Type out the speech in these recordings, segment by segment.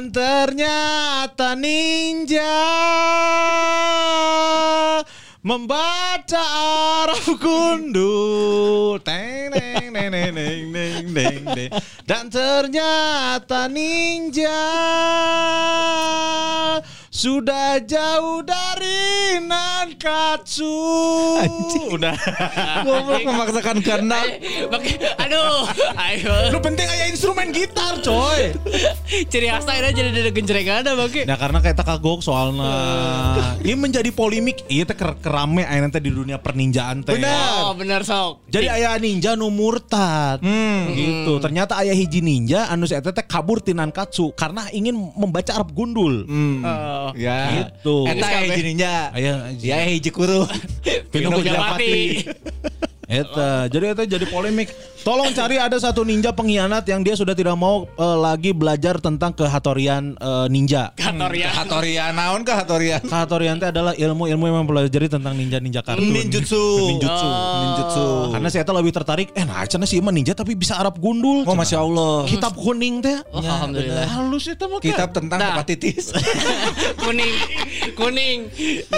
Dan ternyata ninja membaca araf gundul. Teng neng neng neng neng neng neng neng. Dan ternyata ninja sudah jauh dari Nankatsu. Udah. Goblok memaksakan. Pakai aduh, ayo. Lu penting aja instrumen gitar, coy. Ciri khasnya akhirnya jadi ada genjreng ada pakai. Nah karena kayak kagok soalnya ini menjadi polemik iya teh ker- kerame aya teh di dunia perninjaan teh. Oh, bener sok. Jadi ayah ninja nu murtad. Gitu. Ternyata ayah hiji ninja anu si eta teh kabur ti Nankatsu karena ingin membaca Arab gundul. Oh. Ya. Gitu. Eta ya hiji ninja. Aya Ya hiji kuru. Pino Kujapati. Eta, jadi eta jadi polemik. Tolong cari ada satu ninja pengkhianat yang dia sudah tidak mau eh, lagi belajar tentang kehatorian eh, ninja. Kantor ya. Hatoria naon ka Hatoria? Katorian itu adalah ilmu-ilmu yang mempelajari tentang ninja-ninja kartun. Ninjutsu. Ninjutsu. Ninjutsu. Karena saya tuh lebih tertarik, eh nah cenah sih emang ninja tapi bisa Arab gundul. Oh masya Allah. Kitab kuning teh. Oh, alhamdulillah. Halus itu mah. Kitab tentang Nah. hepatitis. kuning, kuning.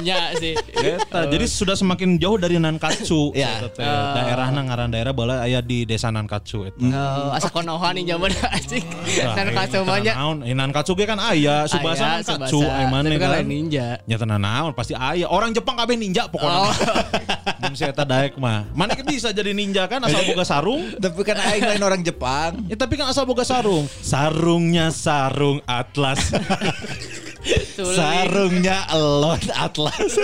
Ya sih. Eta, jadi sudah semakin jauh dari Nankatsu. Ya. Eta teh. Daerahna ngaran daerah bala aya di desa Nankatsu eta. Oh, asa konoha nih zaman asik. Tenan banyak. naon. Eh, Nankatsu ge kan aya, Subasa Nankatsu, mana Tapi kan kan. lain ninja. Ya tenan naon pasti aya. Orang Jepang kabeh ninja pokoknya. Oh. Mun si eta daek mah. Mana ke bisa jadi ninja kan asal boga sarung. Tapi kan aing lain orang Jepang. Ya tapi kan asal boga sarung. Sarungnya sarung atlas. Sarungnya elon atlas.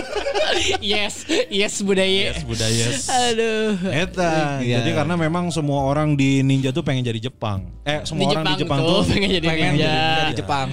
Yes, yes budaya. yes, budaya. Aduh. Eta. Iya. Jadi karena memang semua orang di ninja tuh pengen jadi Jepang. Eh semua orang di Jepang tuh pengen jadi Pengen ninja. jadi Jepang.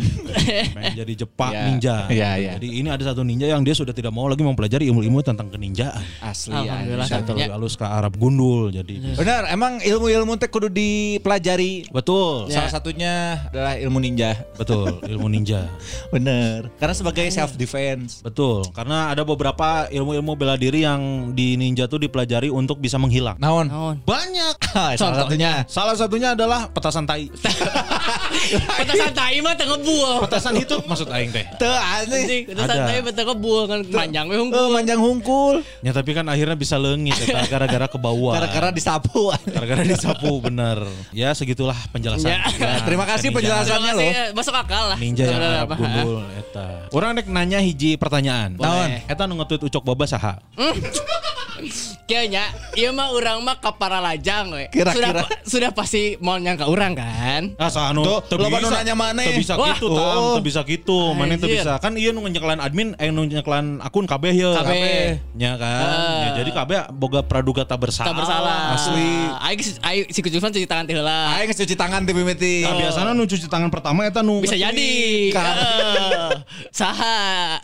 pengen jadi Jepang Iya. ninja. Iya, iya. Jadi ini ada satu ninja yang dia sudah tidak mau lagi mempelajari ilmu-ilmu tentang keninjaan. Asli Alhamdulillah. ya. Terlalu halus ke Arab gundul jadi. Benar, emang ilmu-ilmu teh kudu dipelajari. Betul. Salah satunya adalah ilmu ninja. Betul, ilmu ninja. Bener. Karena sebagai self defense. Betul, karena ada beberapa ilmu-ilmu bela diri yang di ninja tuh dipelajari untuk bisa menghilang. Naon? Naon? Banyak. Salah satunya. Salah satunya adalah petasan tai. Petasan tai mah tengah buah. Petasan itu maksud aing teh. Teu aneh. Anjing, petasan tai mah tengah buah kan panjang we Oh, hungkul. manjang hungkul. Ya tapi kan akhirnya bisa leungit eta gara-gara ke bawah. Gara-gara disapu. Gara-gara disapu bener. Ya segitulah penjelasan. Ya. Nah, Terima kasih penjelasannya loh. kasih, Masuk akal lah. Ninja yang Arab gundul eta. Orang rek nanya hiji pertanyaan. Boleh. Eta nu nge-tweet Ucok Baba saha? Kayaknya iya mah orang mah kapara lajang we. Kira-kira. Sudah sudah pasti mau nyangka orang kan. Ah anu Tuh, nu bisa. nanya maneh. Teu bisa Wah. gitu tam, Oh. teu bisa gitu. Mana teu Anjir. bisa. Kan ieu nu nyeklan admin eh nu nyeklan akun kabeh ye. Kabeh. Nya kan. Ah. Ya, jadi kabeh boga praduga tak bersalah. Tak bersalah. asli. Aing aing si kucusan cuci tangan teh heula. Aing cuci tangan di mimiti. Nah, biasanya nu cuci tangan pertama eta nu Bisa jadi. Ka- Eh, Saha.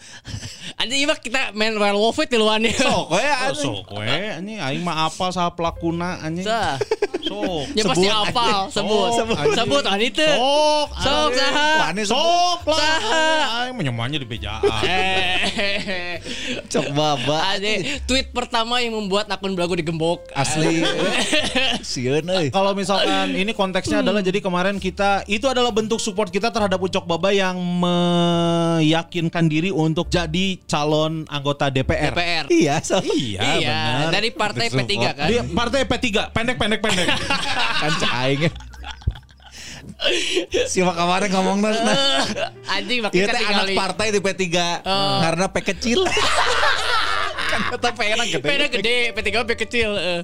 Anjing ieu mah kita main werewolf di luar nih. Sok we Oh, anjing. sok we anjing aing mah apal saha pelakuna anjing. Sah. Sok. Ya pasti Sebut, apal, sebut. Sok, Sebut, sebut wanita. Sok. Sok anjing. saha. Wani Sok lah. Saha. Aing menyemanya di bejaan. Eh. Cok baba. Ade, tweet pertama yang membuat akun belagu digembok. Asli. Sieun euy. Kalau misalkan ini konteksnya adalah jadi kemarin kita itu adalah bentuk support kita terhadap Ucok Baba yang meyakinkan diri untuk jadi calon anggota DPR. DPR. Iya, so. Iya, Iya, benar. dari partai Bentuk P3 support. kan. Dia partai P3, pendek pendek pendek. kan aing. Siapa kemarin ngomong nah. Anjing makin Iya teh anak partai di P3 karena P kecil. Kata pena gede. Pena gede, P3 P kecil. eh.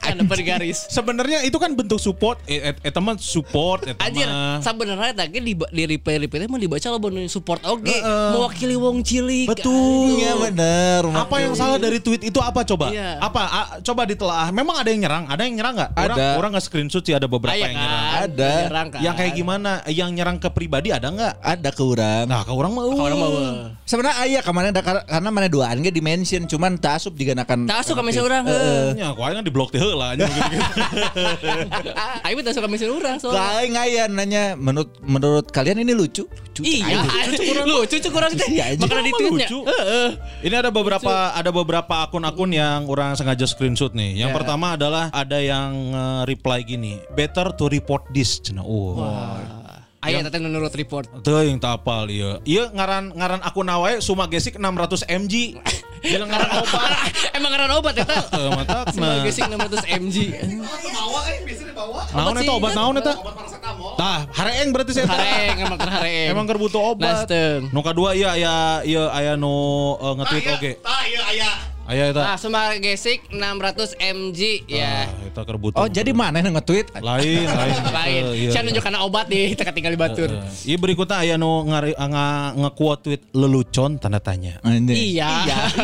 Kan depan garis. Sebenarnya itu kan bentuk support, eh, eh, eh, teman support, eh, Anjir, sebenarnya tadi di di replay replay mah dibaca lo bener support oke, mewakili wong cilik. Betul. Iya bener. Apa yang salah dari tweet itu apa coba? Iya. Apa? Coba ditelaah. Memang ada yang nyerang, ada yang nyerang nggak? Orang, Ada. orang nggak screenshot sih ada beberapa yang nyerang. kan? Ada. Nyerang kan? Yang kayak gimana? Yang nyerang ke pribadi ada nggak? Ada ke urang. Nah, ke orang mau. Kalau orang mau Sebenarnya ayah ada kar- karena mana duaan ge dimention cuman tasub diganakan. Tak suka misalnya orang. Ya, kau kan di blok teh lah. nya. Ayo tak suka misalnya orang soalnya. Lain ayah nanya menurut menurut kalian ini lucu? Lucu. Iya, lucu cukup orang teh. Iya, anjing. Makanya di tweetnya. lucu. Ini ada beberapa ada beberapa akun-akun yang orang sengaja screenshot nih. Yang Ya. pertama adalah ada yang eh, reply gini, better to report this. Cenah. Oh. Ayo teteh menurut report. Tuh yang tak apal iya. Iya ngaran ngaran akun awae Suma Gesik 600 mg. Bilang ngaran obat. Emang karena obat ya tak? Eh, mata Sebagai gesing 600 mg. Naon eta obat naon eta? Tah, hareeng berarti saya tah. Hareng emang kan hareng. Emang keur butuh obat. Nu kadua iya aya iya aya nu eh, nge-tweet oge. Aya eta. Nah, semua gesik 600 mg ya. Ah, eta keur butuh. Oh jadi mana yang nge-tweet? lain lain. Lain. Iya, Saya iya. nunjuk karena obat nih, kita tinggal di batur. Iya berikutnya aya nu nge-quote tweet lelucon tanda tanya. Anjing. Iya.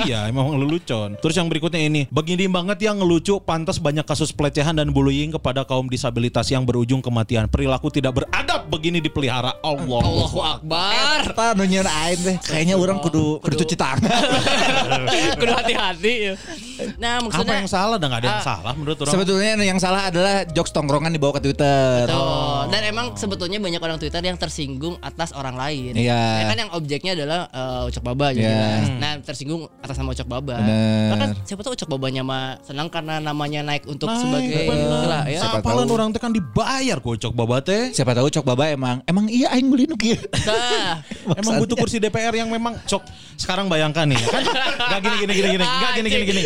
iya emang lelucon. Terus yang berikutnya ini, begini banget yang ngelucu pantas banyak kasus pelecehan dan bullying kepada kaum disabilitas yang berujung kematian. Perilaku tidak beradab begini dipelihara Allah. Allahu Akbar. Apa nu aing teh? Kayaknya orang kudu kudu cuci tangan. Kudu hati-hati. Ya. Nah, Apa maksudnya yang salah? Dan nggak ada yang Ah. salah menurut orang. Sebetulnya yang salah adalah jokes tongkrongan dibawa ke Twitter. Tuh. Dan emang sebetulnya banyak orang Twitter yang tersinggung atas orang lain. Iya. Ya kan yang objeknya adalah eh, Ucok Baba gitu Iya. kan. Nah, tersinggung atas nama Ucok Baba. Bener. Bahkan siapa tahu Ucok Babanya mah senang karena namanya naik untuk Naik, sebagai bener. ya. Siapa Apalan tahu. orang teh kan dibayar kocok baba teh. Siapa tahu Cok Baba emang emang iya aing beli nu kieu. Nah, Emang butuh kursi DPR yang memang cok. Sekarang bayangkan nih, kan nggak gini gini gini gini, nggak gini gini gini.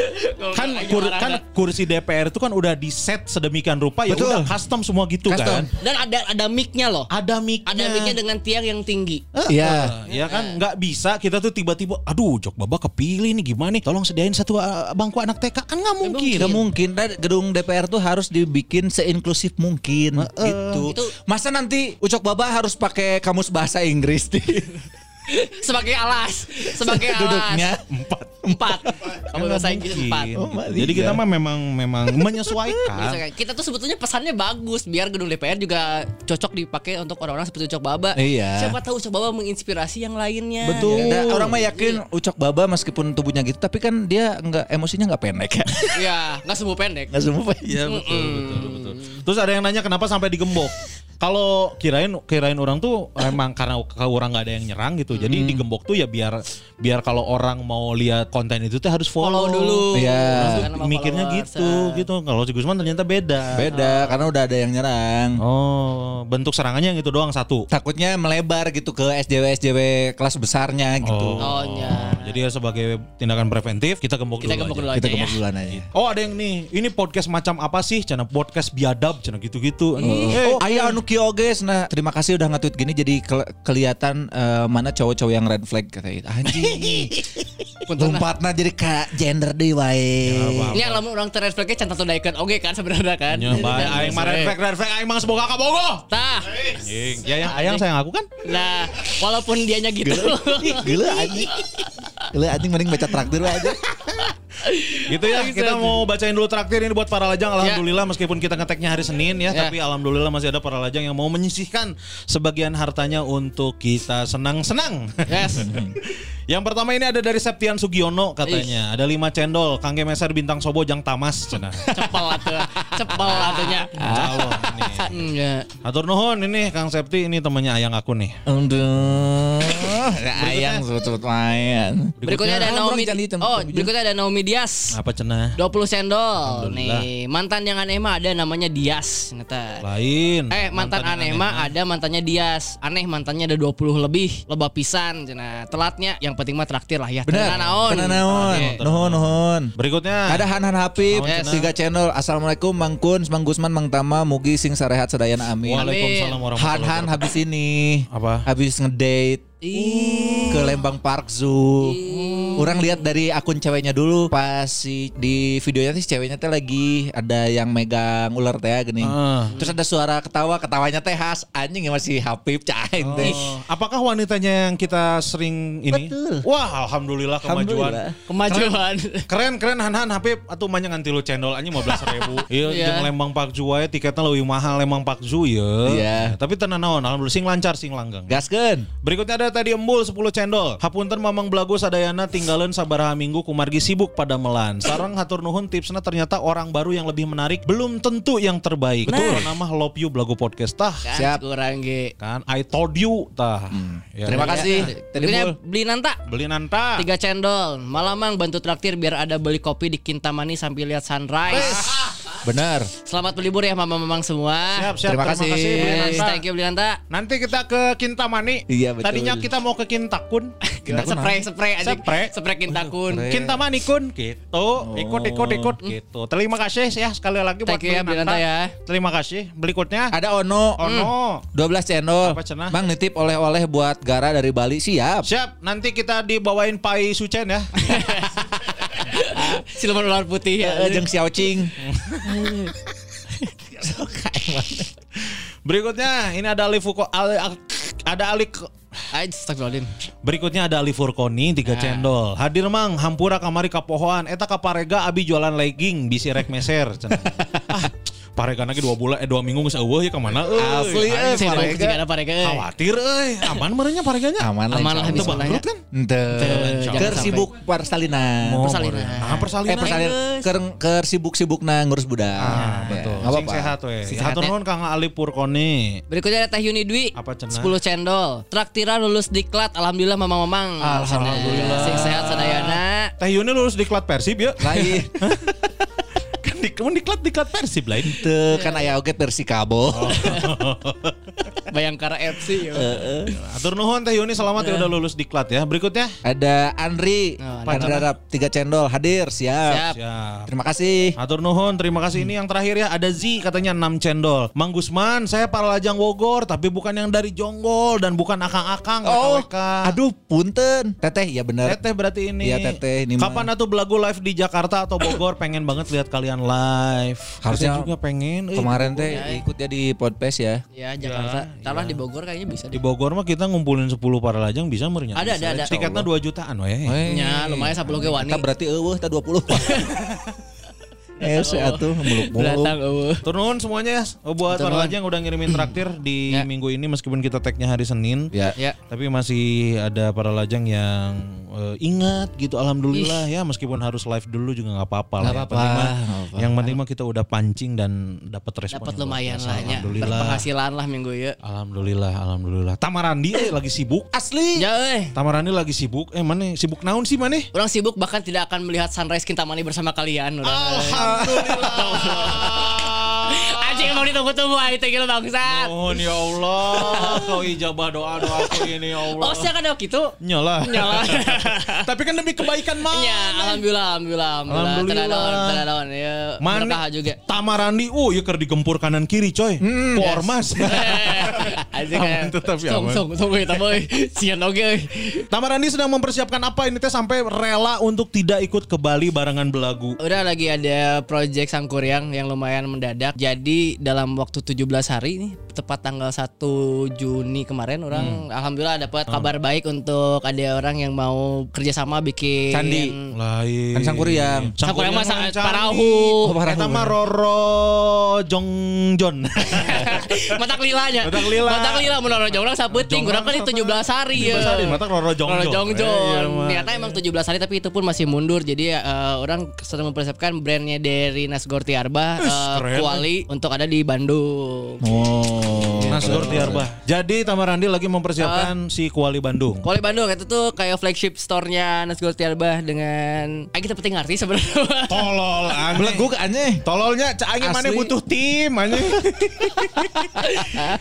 Kan kur- kan kursi DPR itu kan udah di set sedemikian rupa ya udah custom semua gitu Custom. kan. dan ada ada mic-nya loh. Ada mic Ada mic-nya dengan tiang yang tinggi. Iya. Ya kan nggak bisa kita tuh tiba-tiba aduh Jok Baba kepilih nih gimana nih tolong sediain satu uh, bangku anak TK kan nggak mungkin. Gak mungkin Dan gedung DPR tuh harus dibikin seinklusif mungkin gitu. Itu- Masa nanti Ucok Baba harus pakai kamus bahasa Inggris di Sebagai alas, sebagai alas. duduknya. Empat. Empat. Kamu Nggak bahasa Inggris empat. Oh. Jadi kita Iya. mah memang memang menyesuaikan. Kita tuh sebetulnya pesannya bagus biar gedung DPR juga cocok dipakai untuk orang-orang seperti Ucok Baba. Iya. Siapa tahu Ucok Baba menginspirasi yang lainnya. Betul. Nah, orang mah yakin Ucok Baba meskipun tubuhnya gitu tapi kan dia nggak emosinya nggak pendek ya. Ya, nggak sembuh pendek. Nggak semua. Iya betul, betul betul. Terus ada yang nanya kenapa sampai digembok. Kalau kirain kirain orang tuh emang karena ke orang nggak ada yang nyerang gitu. Jadi digembok tuh ya biar biar kalau orang mau lihat konten itu tuh harus follow, Follow dulu. Iya. Tuh Karena sama mikirnya gitu gitu. Kalau si Gusman ternyata beda. Beda karena udah ada yang nyerang. Oh, bentuk serangannya yang itu doang satu. Takutnya melebar gitu ke SJW SJW kelas besarnya gitu. Oh, nya. Jadi ya sebagai tindakan preventif kita gembok Kita dulu gembok aja. dulu Kita aja ya. gembok duluan aja. Oh ada yang nih, ini podcast macam apa sih? Cina podcast biadab, cina gitu-gitu. Oh, ayah anu kieu oge nah terima kasih udah nge-tweet gini jadi ke- kelihatan eh, mana cowok-cowok yang red flag kata itu. Anjing. Lompatna jadi ka gender deui wae. Ini alamun orang ter refleksnya can tatu daekeun oge kan sebenarnya kan. Ya, bae, aing mah red flag, red flag, aing mah semoga kabogoh. Tah. Anjing. Ya yang ayang sayang aku kan. Nah, walaupun dianya gitu. Gila anjing. Gila anjing mending baca traktir aja. Gitu ya, kita mau bacain dulu traktir ini buat para lajang. Alhamdulillah meskipun kita ngeteknya hari Senin ya, Ya. tapi alhamdulillah masih ada para lajang yang mau menyisihkan sebagian hartanya untuk kita senang-senang. Yes. yang pertama ini ada dari Septian Sugiono katanya. Ada lima cendol, Kangge Meser Bintang Sobo Jang Tamas cenah. Cepel atuh. Cepel atunya. Calon ini. Hmm, ya. Atur nuhun ini Kang Septi ini temannya ayang aku nih. Aduh. Ayang sebut-sebut main. Berikutnya ada Naomi. Oh, berikutnya ada Naomi Dias. Apa cenah? 20 sendol nih. Mantan yang aneh mah ada namanya Dias ternyata. Lain. Eh mantan, yang aneh mah ada mantannya Dias. Aneh mantannya ada 20 lebih. Loba pisan cenah. Telatnya yang penting mah traktir lah ya. Benar. Naon. Benar naon. Nuhun nuhun. Berikutnya Ada Hanan Habib, Yes. tiga channel. Assalamualaikum Mang Kun, Mang Gusman, Mang Tama, Mugi sing sarehat sedayana amin. Waalaikumsalam warahmatullahi Han Han habis ini. Apa? Habis ngedate Ih. ke Lembang Park Zoo. Orang lihat dari akun ceweknya dulu pas si di videonya sih ceweknya teh lagi ada yang megang ular teh gini. Ah. Terus ada suara ketawa, ketawanya teh khas anjing yang masih Habib cain teh. Oh, apakah wanitanya yang kita sering ini? Betul. Wah, alhamdulillah kemajuan. Alhamdulillah. Kemajuan. Keren keren Han Han Habib atau banyak nganti lu channel anjing 15 ribu. Iya, Iya. jeung Lembang Park Zoo wae tiketnya lebih mahal Lembang Park Zoo ya. Iya. Tapi tenan naon, alhamdulillah sing lancar sing langgeng. Gaskeun. Berikutnya ada tadi embul 10 cendol. Hapunten Mamang Belagu sadayana tinggalin sabaraha minggu kumargi sibuk pada melan. Sarang hatur nuhun tipsnya ternyata orang baru yang lebih menarik belum tentu yang terbaik. Betul. Nama Love You Belagu Podcast tah. Kan Siap. kurang ge. Kan I told you tah. Ya. Terima kasih. Tadi Berikutnya Mul. beli nanta. Beli nanta. Tiga cendol. Malamang bantu traktir biar ada beli kopi di Kintamani sambil lihat sunrise. Bener. Selamat berlibur ya mama-mamang semua. Siap, siap. Terima kasih. Beli Yes, Nanta. thank you beli nanta. Nanti kita ke Kintamani. Iya, betul. Tadinya kita mau ke Kintakun. Kintakun Spray, spray aja. Spray. Spray kintakun. Spray. Kintamani kun gitu. Ikut ikut ikut gitu. Terima kasih ya sekali lagi buat Thank you ya, Beli Beli Nanta ya. Terima kasih. Berikutnya Ada Ono. Oh no. 12 channel. Apa cenah? Bang nitip oleh-oleh buat Gara dari Bali. Siap. Siap, nanti kita dibawain pai sucen ya. Siluman ular putih ya. Eh, Jeung Xiao Ching. Berikutnya ini ada Ali Fuko Ali, ada Ali Astagfirullahaladzim. Berikutnya ada Ali Furkoni tiga cendol. Hadir mang hampura kamari kapohoan eta kaparega abi jualan legging bisi rek meser. ah, parega lagi dua bulan eh dua minggu geus eueuh ya ke mana euy. Asli, eh, Saya mau Parega. ada parega. euy. Khawatir euy, aman merenya pareganya. Aman lah. Aman lah habis mulanya. kan? Ker sampai. sibuk persalinan. Persalinan. Ah, persalinan. Eh persalinan. Ker, ker sibuk-sibuk na ngurus budak. Ah, Ya, betul. nggak Sing sehat we. Sing sehat, Hatur ya. nuhun Kang Ali Purkoni. Berikutnya ada Teh Yuni Dwi. Apa cenah? 10 cendol. Traktiran lulus diklat. Alhamdulillah mamang-mamang. Alhamdulillah. Sing sehat sadayana. Teh Yuni lulus diklat Persib ya. Lain. kan diklat diklat Persib lain. Teu kan aya oge Persikabo. Bayangkara FC. ya. Atur nuhun Teh Yuni selamat ya udah lulus diklat ya. Berikutnya Ada Andri. Oh, Andri Arab tiga cendol hadir siap. Siap. Siap. Terima kasih. Atur nuhun, terima kasih ini yang terakhir ya ada Z katanya 6 cendol. Mang Gusman, saya para lajang Bogor tapi bukan yang dari Jonggol dan bukan akang-akang Oh, aduh punten. Teteh ya bener. Teteh berarti ini. Iya, Teteh, ini. Kapan atuh belagu live di Jakarta atau Bogor? pengen banget lihat kalian live. Harusnya juga pengen. Kemarin teh ikut ya di podcast ya. Ya Jakarta. Taruh di Bogor kayaknya bisa. Di deh. Bogor mah kita ngumpulin 10 para lajang bisa meureun Ada, ada, ada. Tiketnya 2 jutaan we. Weh. Ya lumayan 10 ge wani. Kita berarti eueuh ta 20. Eh, saya tuh muluk-muluk. Eueuh. Turun semuanya ya buat Turun. para lajang udah ngirimin traktir di Ya. minggu ini meskipun kita tagnya hari Senin. Ya. Ya. Tapi masih ada para lajang yang eh, ingat gitu alhamdulillah ya meskipun harus live dulu juga nggak apa-apa lah. Nggak Yang apa-apa, penting mah- apa-apa. Yang penting mah kita udah pancing dan dapat respon. Dapat yang lumayan lah ya. Alhamdulillah. Berpenghasilan lah minggu ya. Alhamdulillah, alhamdulillah. Tamarandi eh, lagi sibuk. Asli. Ya euy. Tamarandi lagi sibuk. Eh mana sibuk naon sih mana? Orang sibuk bahkan tidak akan melihat sunrise Kintamani bersama kalian. Orang. Alhamdulillah. Anjing mau ditunggu-tunggu aja teh bangsat. Mohon ya Allah, kau ijabah doa doaku ini ya Allah. Oh, saya kan gitu. Nyala. Nyala. Tapi kan demi kebaikan mah. Ya, alhamdulillah, alhamdulillah, alhamdulillah. Teradawan. Ya, Mana berkah juga. Tamarandi, oh ya ker digempur kanan kiri coy. Ku ormas. Anjing kayak tetap ya, Song, song, song, kita boy. Sian oke. euy. Tamarandi sedang mempersiapkan apa ini teh sampai rela untuk tidak ikut ke Bali barengan belagu. Udah lagi ada project Sangkuriang yang lumayan mendadak. Jadi dalam waktu 17 hari nih, tepat tanggal 1 Juni kemarin orang alhamdulillah dapat kabar baik untuk ada orang yang mau kerjasama bikin Candi. Lain. Kan Sangkuriang. Sangkuriang mah mah sa- candi. parahu. Oh, parahu, Eta mah Roro Jongjon. Matak lilanya. Matak lila. Matak lila menurut orang saputing. Kurang kan itu 17 hari ya. 17 hari, matak Roro Jongjon. Roro Eh, iya, Jongjon. mah. Ternyata emang 17 hari tapi itu pun masih mundur. Jadi eh, orang sedang mempersiapkan brandnya dari Nasgorti Arba eh. Kuali untuk ada di Bandung. Oh. Nasgor Tiarba. Jadi Tamarandi lagi mempersiapkan si Kuali Bandung. Kuali Bandung itu tuh kayak flagship store-nya Nasgorti Arba dengan Ayo kita penting ngerti sebenarnya. Tolol aneh. Beleguk aneh. Tololnya cak aneh mana butuh tim aneh.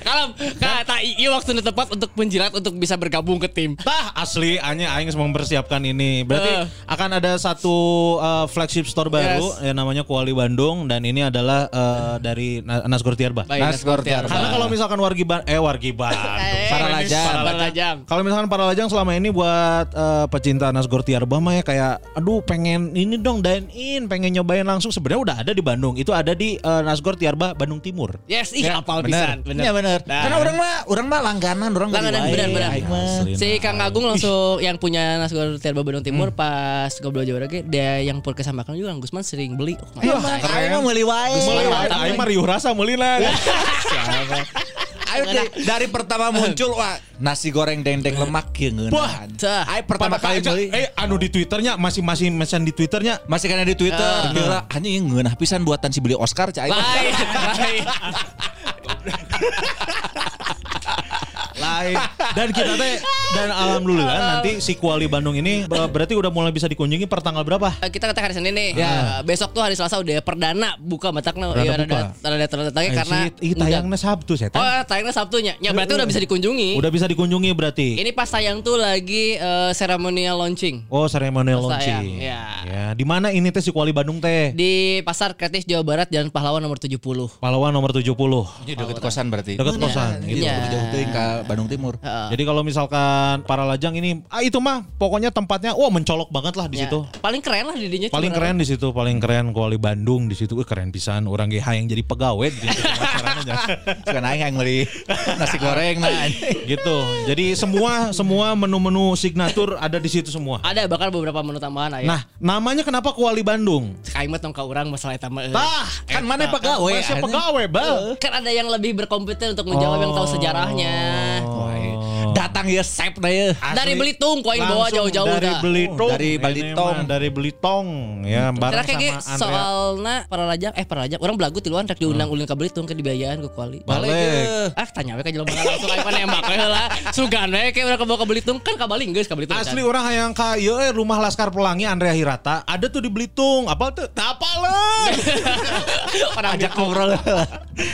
Kalau kata iya waktu yang tepat untuk menjilat untuk bisa bergabung ke tim. Tah asli aneh aing semua mempersiapkan ini. Berarti Eh. akan ada satu uh, flagship store baru Yes. yang namanya Kuali Bandung dan ini adalah uh, dari Na- Nasgor Tiarba. Nasgor Nasgorti Arba. Karena kalau misalkan wargi Ban- eh wargi Bandung. Eh, Para lajang. Para lajang. Kalau misalkan para lajang selama ini buat eh, pecinta Nasgor Tiarba mah ya kayak aduh pengen ini dong dine in, pengen nyobain langsung sebenarnya udah ada di Bandung. Itu ada di eh, Nasgor Tiarba Bandung Timur. Yes, ih apal bener. pisan. Iya bener. Nah. Karena orang mah orang mah langganan, orang mah Langganan. Aing mah. Asli. Si Kang Agung langsung yang punya Nasgor Tirba Bandung Timur pas goblok Jawa Rage dia yang podcast sama Kang juga Kang Gusman sering beli. Oh my Iya, mah meuli wae. Aing mah riuh rasa meulina. Ayo dari, dari pertama muncul wah nasi goreng dendeng lemak ya ngeunah. Wah, tah. Ayo pertama kali beli Eh anu di Twitternya masih masih mesan di Twitternya masih karena di Twitter Ah. kira anjing ngeunah pisan buatan si beli Oscar cai. Lain, lain. lain dan kita teh dan alhamdulillah nanti si Kuali Bandung ini ber- berarti udah mulai bisa dikunjungi per tanggal berapa? Eh, Kita kata hari Senin nih. Ya. Eh, besok tuh hari Selasa udah perdana buka batakna ya ada ada terletaknya Eh, karena si- ih, tayangnya Sabtu udah- Oh, tayangnya Sabtunya. Ya berarti udah bisa dikunjungi. Udah bisa dikunjungi berarti. Ini pas tayang tuh lagi eh, ceremonial launching Oh, tayang, launching. ya. Ya, di mana ini teh si Kuali Bandung teh? di Pasar Kreatif Jawa Barat Jalan Pahlawan nomor 70. Pahlawan nomor 70. Ini deket kosan berarti. Deket kosan gitu. Iya. Jauh teuing ke Bandung Timur. Heeh. Jadi kalau misalkan para lajang ini ah itu mah pokoknya tempatnya wah mencolok banget lah di Ya, situ. Paling keren lah didinya. Paling keren di situ, paling keren Kuali Bandung di situ. Wih, keren pisan orang GH yang jadi pegawai di situ aja. Suka aing yang beli nasi goreng nah. gitu. Jadi semua semua menu-menu signatur ada di situ semua. Ada bakal beberapa menu tambahan aya. Nah, namanya kenapa Kuali Bandung? kaimat tong ka urang masalah eta mah. eh. Tah, Kan mana pegawai? Masih pegawai, Bal. Kan ada yang lebih berkompeten untuk menjawab yang tahu sejarahnya. Datang ya sep dah ya. Dari Belitung ku aing bawa jauh-jauh dari. Belitung. Dari mah Dari Belitung ya bareng kayak sama Andrea. soalna para lajang eh para lajang orang belagu tiluan rek diundang ulin ka Belitung ke dibayaan ke kuali. Balik. Ah tanya we ka jelema langsung aya nembak we heula. Sugan we ke urang ke bawa ke Belitung kan ka Bali geus ka Belitung. Asli orang hayang ka ieu eh, rumah Laskar Pelangi Andrea Hirata ada tuh di Belitung. Apa tuh? Apa lah. Orang Ajak ngobrol.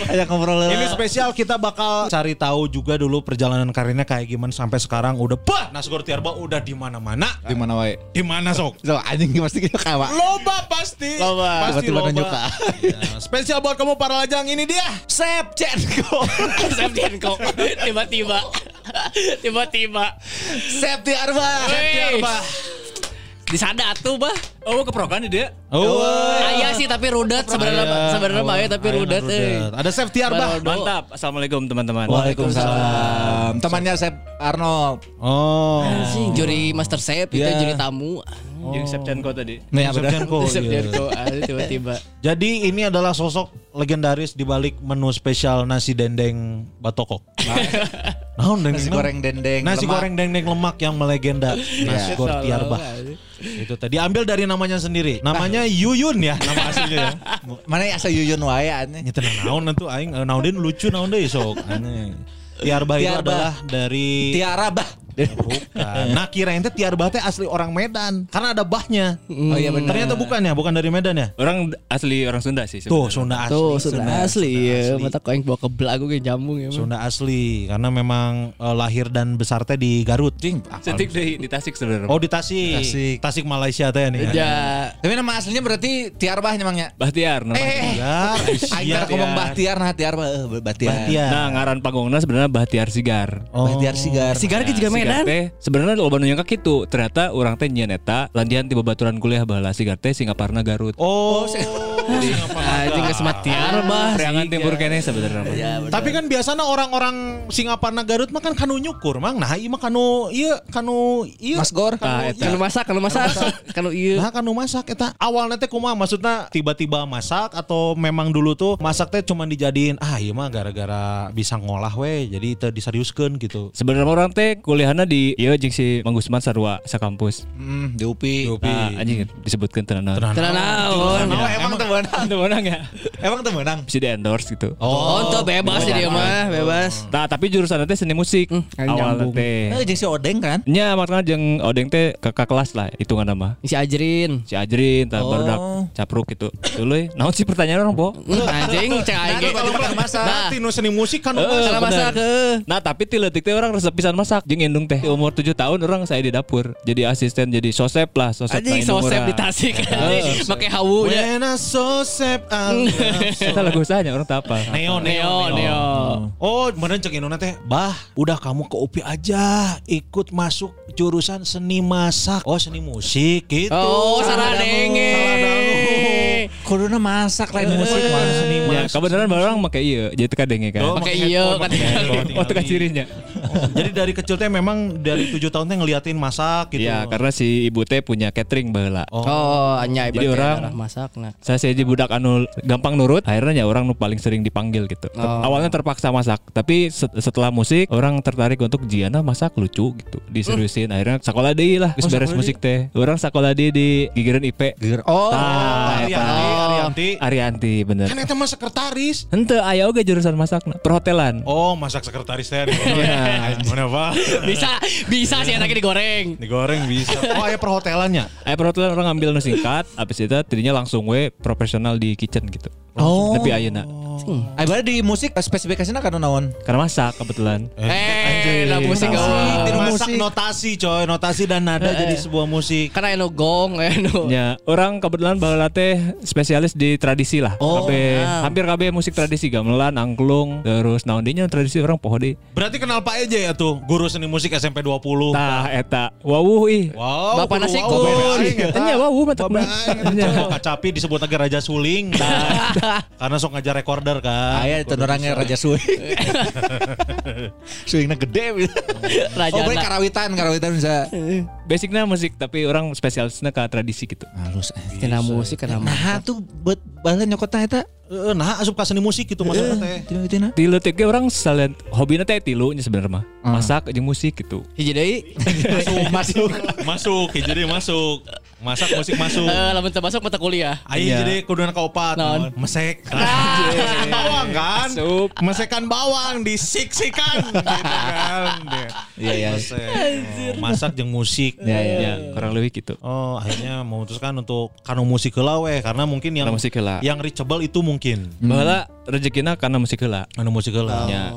Ajak ngobrol. Ini spesial kita bakal cari tahu juga dulu perjalanan karirnya kayak gimana sampai sekarang udah bah Nasgor Tiarba udah di mana-mana. di mana wae? Di mana sok? So, anjing pasti kita kawa. Loba pasti. Loba. Pasti loba. nunjuk ka. Nah, spesial buat kamu para lajang ini dia. Sep Cenko. Septian kok tiba-tiba tiba-tiba Sep Tiarba. Wih. disadat tuh bah Oh, keprokan dia. Oh. Ayah sih tapi rudet sebenarnya sebenarnya mah ya tapi rudet euy. Ada Chef Tiarba. Baldo. Mantap. Assalamualaikum teman-teman. Waalaikumsalam. Temannya Sep Arnold. Oh. Anjing juri master chef itu Iya. juri tamu. Jadi Sepchenko tadi. Benar. Septianko, iya. Tiba-tiba. Jadi ini adalah sosok legendaris di balik menu spesial nasi dendeng batokok. Naon dendeng Nasi goreng dendeng. Nasi lemak. goreng dendeng lemak yang melegenda. Nasi gor Tiarba. Itu tadi ambil dari namanya sendiri. Namanya Yuyun ya nama aslinya ya. Mana asa Yuyun wae aneh. Ini tenang naon nanti aing eh, naon lucu naon deui sok. Aneh. Tiarba itu adalah dari Tiara bah. Bukan. Nah kirain teh Tiarba teh asli orang Medan karena ada bahnya. Oh iya benar. Ternyata bukan ya, bukan dari Medan ya. Orang asli orang Sunda sih. Tuh sebenarnya. Sunda asli. Tuh sudah asli ya. asli. Mata kau yang bawa ke belagu kayak jambung ya. Sunda asli karena memang eh, lahir dan besar teh di Garut. Cing. Setik di, di Tasik sebenarnya. Oh di Tasik. Tasik. Tasik Malaysia teh nih. Ya. Tapi nama aslinya berarti Tiarbah emangnya. Bahtiar namanya. Eh, Ya, Aing siap ngomong ya. Bahtiar nah Tiarbah eh Bahtiar. Bahtiar. Nah, ngaran panggungna sebenarnya Bahtiar Sigar. Oh. Bahtiar Sigar. Sigar ke juga Sigar Medan. teh sebenarnya loba nu nyangka kitu. Ternyata orang teh nyeun eta landian tiba baturan kuliah baheula Sigar teh Singaparna Garut. Oh. Anjing geus matiar bah. Priangan timur kene sebenarnya. Tapi kan biasanya orang-orang Singaparna Garut mah kan kanu nyukur, Mang. Nah, ieu mah kanu ieu kanu ieu. Mas Gor. Ah, eta. Kalau masak, kalau masak, kalau iya. Nah, kanu masak eta. Awalnya teh kumaha maksudnya tiba-tiba masak atau memang dulu tuh masak teh cuma dijadiin ah ieu mah gara-gara bisa ngolah we, jadi teu diseriuskeun gitu. Sebenarnya orang teh kuliahna di ieu jeung si Mang Gusman sarua sakampus. Hmm, di UPI. Di UPI. Nah, anjing disebutkan tenan. Tenan. Tenang naon. Oh, emang temenang. Itu menang ya. Emang temenang. Bisa di endorse gitu. Oh, untuk bebas sih dia mah, bebas. Nah, tapi jurusan teh seni musik. Hmm, nyambung. teh. Eh, jeung si Odeng kan? Nya makanya jeung Odeng teh kakak kelas lah hitungan nama. Si Ajrin. Si Ajrin, tak Oh. barudak capruk gitu. Dulu ya. Naon sih pertanyaan orang, Po? Hmm, Anjing, cek aing. Nah, kalau pernah masak. Nah, Tinu seni musik kan Eh, salah bener. masak heuh. Nah tapi tiletik teh orang resep pisan masak Jeung indung teh Umur 7 tahun orang saya di dapur Jadi asisten jadi sosep lah Sosep Anjing sosep di Tasik. Make hawunya. When I saw Joseph. Kita lagu usahanya orang tak apa. Neo, Neo, Neo. Oh, beneran cek Inona teh. Bah, udah kamu ke UPI aja, ikut masuk jurusan seni masak. Oh, seni musik gitu. Oh, salah denge. Kuduna masak lain musik mah. seni Ya, masak. kebenaran orang pakai iya, jadi teka denge kan. Oh, Pakai iya, kan pakai tinggal. handphone, Oh, Oh, Jadi dari kecil teh memang dari tujuh tahun teh ngeliatin masak gitu. Iya, karena si ibu teh punya catering baheula. Oh, hanya Jadi orang- masak nah. Saya jadi budak anu gampang nurut, akhirnya ya orang nu paling sering dipanggil gitu. Oh. Awalnya terpaksa masak, tapi set- setelah musik orang tertarik untuk Jiana masak lucu gitu, diseriusin. Akhirnya sekolah deui lah, geus beres musik teh. Orang sekolah deui di Gigireun IP. Oh, Tah, eta. Arianti, Arianti. Arianti bener. Kan eta mah sekretaris. Henteu aya oge jurusan masak perhotelan. Oh, masak sekretaris teh. Mana Pak? Bisa, bisa sih anaknya digoreng. Digoreng bisa. Oh, aya perhotelannya. Aya perhotelan orang ngambil nu singkat, habis itu tadinya langsung we profesional di kitchen gitu. Oh. Tapi ayeuna Ay, berarti di musik spesifikasinya kan naon? karena masak kebetulan. Eh, nah musik Musik, oh. tiru Masak musik. notasi coy, notasi dan nada jadi sebuah musik. Karena eno gong, eno. Ya, orang kebetulan baheula teh spesialis di tradisi lah. Oh, Kabe- wow. hampir kabeh musik tradisi gamelan, angklung, terus naon dinya tradisi orang poho deui. Berarti kenal Pak Eja ya tuh, guru seni musik SMP 20. Tah eta wawuh ih. Wow, Bapak nasi kun. Nya wawuh eta. Oh, Kacapi disebut lagi Raja Suling. Karena sok ngajar recorder kan. Aya itu orangnya Raja Suing. Suingnya gede. Raja Oh, karawitan, karawitan bisa. Basicnya musik tapi orang spesialisnya ke tradisi gitu. Halus. Kena musik, kena musik. Nah, tuh buat bahasa nyokotna eta. Eh, Nah, asup ka seni musik gitu maksudnya teh. Tina tina. Tilu teh orang salian hobina teh tilu nya sebenarnya mah. Ah. Masak jeung musik gitu. Hiji deui. Masuk, masuk. masuk, jadi masuk. Masak musik masuk. Eh, lamun teu masuk mata kuliah. Ayo Iya. jadi kuduna ka opat. Naon? Mesek. Mesekan bawang kan? Sup. Mesekan bawang disik-sikan gitu kan. Iya, iya. Mesek. Oh, masak jeung musik. Ya, ya. Ya, kurang lebih gitu. Oh, akhirnya memutuskan untuk kanu musik heula we karena mungkin yang musik yang reachable itu mungkin. Baheula rezekina karena musik heula. Anu musik heula. Ya.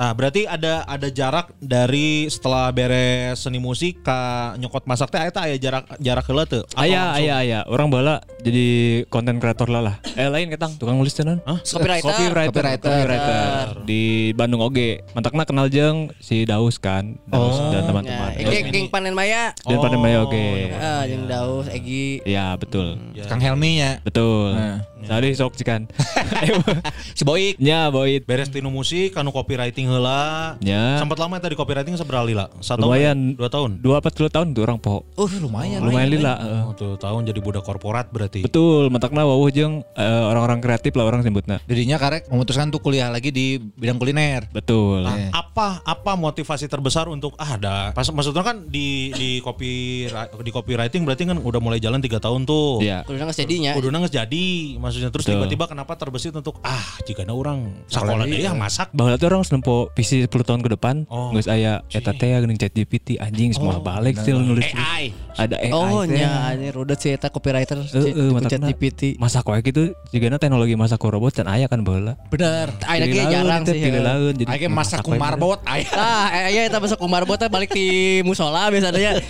Nah, berarti ada ada jarak dari setelah beres seni musik ke nyokot masak teh eta aya jarak jarak heula teu? Atau Aya langsung? aya aya. Orang bala jadi konten kreator lah lah. Eh lain ketang tukang nulis tenan. Hah? Copywriter. Copywriter, Copywriter. copywriter. di Bandung oge. Mantakna kenal jeung si Daus kan, Daus dan teman-teman. Ya, geng geng panen maya. Dan pada Maya oge. Ah, jeung Daus, Egi. Ya betul, Kang Helmi nya. betul. Nah. Tadi sok cikan. Si Boik. Nya boit. beres tinu musik kanu copywriting heula. Ya. Sempat lama tadi copywriting seberapa lila? Satu Lumayan. tahun? Dua tahun. Dua apa tiga tahun tuh orang poho. Oh, lumayan. Lumayan lila. heeh. Oh, tuh tahun jadi budak korporat berarti. Betul, mantakna wawuh jeung eh, orang-orang kreatif lah orang sebutna. Jadinya karek memutuskan tuh kuliah lagi di bidang kuliner. Betul. Nah, apa apa motivasi terbesar untuk ah ada pas maksudnya kan di di copy di copywriting berarti kan udah mulai jalan tiga tahun tuh. Iya. Kudu geus jadinya. Udah nggak jadi maksudnya terus tiba-tiba kenapa terbesit untuk ah jika ada orang sekolah deh ya masak Bahwa tuh orang senempo visi 10 tahun ke depan Oh. Nggak aya Eta teh geuning chat GPT Anjing semua balik sih nulis AI. Ada AI Oh nya, ini rudet sih eta copywriter chat GPT. Masak wae gitu Jigana teknologi masak ku robot dan aya kan baheula. Bener. Ayeuna ge jarang sih. Ya. jadi Ayo masak ku marbot. Ayo. Ah, iya kita masuk umar bot balik di musola biasanya.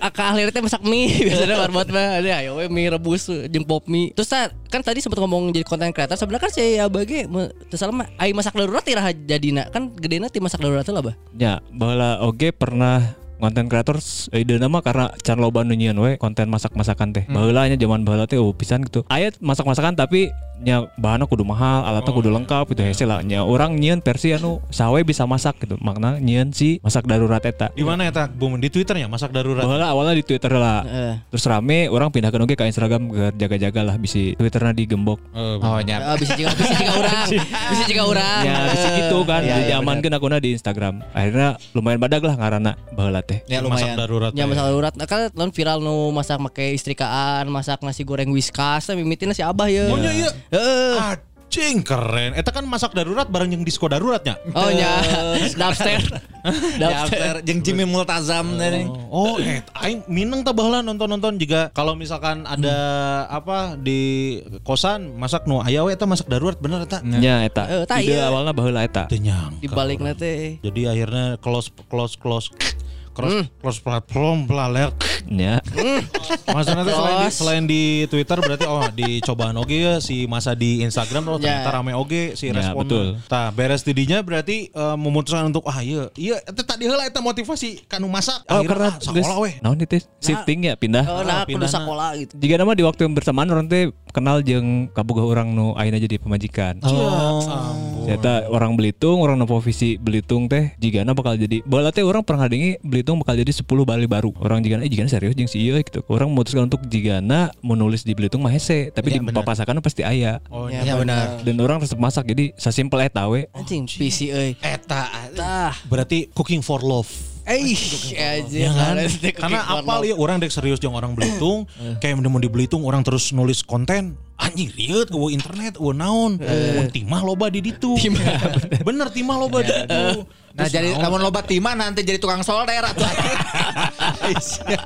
Kakak teh masak mie biasanya marbot mah. Ada ayo we mie rebus jeung pop mie. Terus kan tadi sempat ngomong jadi konten creator sebenarnya kan saya bagi tersalah mah ai masak darurat iraha jadina kan gedena ti masak darurat lah bah. Ya, baheula oge pernah konten kreator ide nama karena can loba nu nyieun we konten masak-masakan teh. Baheula nya zaman baheula teh oh pisan gitu. Aya masak-masakan tapi nya bahanna kudu mahal, alatnya kudu lengkap gitu hese lah. Nya orang nyieun versi anu sawe bisa masak gitu. Makna nyieun si masak darurat eta. Di mana ya tak? Bum di Twitternya masak darurat. Baheula awalnya di Twitter lah. Heeh. Terus rame orang pindahkan oge ke Instagram ke jaga-jaga lah bisi Twitterna digembok. Oh, nya. Ah, bisa juga bisa juga orang. Bisa juga orang. Ya bisa gitu kan. Iya, Jadi iya, amankeun akuna di Instagram. Akhirnya lumayan badag lah ngaranna baheula teh. Ya masak lumayan. darurat. Ya masak darurat nah, kan non viral nu masak make istrikaan, masak nasi goreng whiskas, tapi mimitin nasi abah ya. Oh, iya. Heeh. Anjing keren. Eta kan masak darurat bareng yang disko daruratnya. Oh nya, dubster. Daftar jeung Jimmy Multazam teh. Oh, eh, aing mineng tah baheula nonton-nonton juga kalau misalkan ada apa di kosan masak nu aya we eta masak darurat bener eta. Ya eta. Ide iya. awalnya baheula eta. Teu nyangka. Di balik teh. Jadi akhirnya close close close cross cross platform belaler. Ya. Maksudnya tuh selain di, selain di Twitter berarti oh dicobaan oge ya si masa di Instagram oh ternyata Ya. rame oge si Ya, respon. betul. Tah beres tidinya berarti eh, memutuskan untuk ah iya iya itu tadi heula eta motivasi kanu masak Oh Akhirnya, karena ah, sakola weh. Naon itu shifting ya pindah. Oh, nah, kudu pindahna. sekolah gitu. Jika nama di waktu yang bersamaan orang teh kenal jeung kaboga orang nu ayeuna jadi pemajikan. Oh. Ternyata orang Belitung, orang nopo visi Belitung teh jigana bakal jadi bola teh orang pernah dengi Belitung bakal jadi 10 Bali baru. Orang jigana eh jigana serius jeung si gitu. Orang memutuskan untuk jigana menulis di Belitung mah hese, tapi di papasakan pasti aya. Oh, Ya, Ya benar. Dan orang resep masak jadi sasimpel eta we. Anjing PC euy. Eta. Berarti cooking for love. Eh, anjing. Ya kan? Karena apal ya orang dek serius jeung orang Belitung, kayak mau di Belitung orang terus nulis konten. Anjing riet eueuh internet, eueuh naon, eueuh timah loba di ditu. Bener timah loba di ditu. Nah jadi namun lobat timah nanti jadi tukang solder atuh.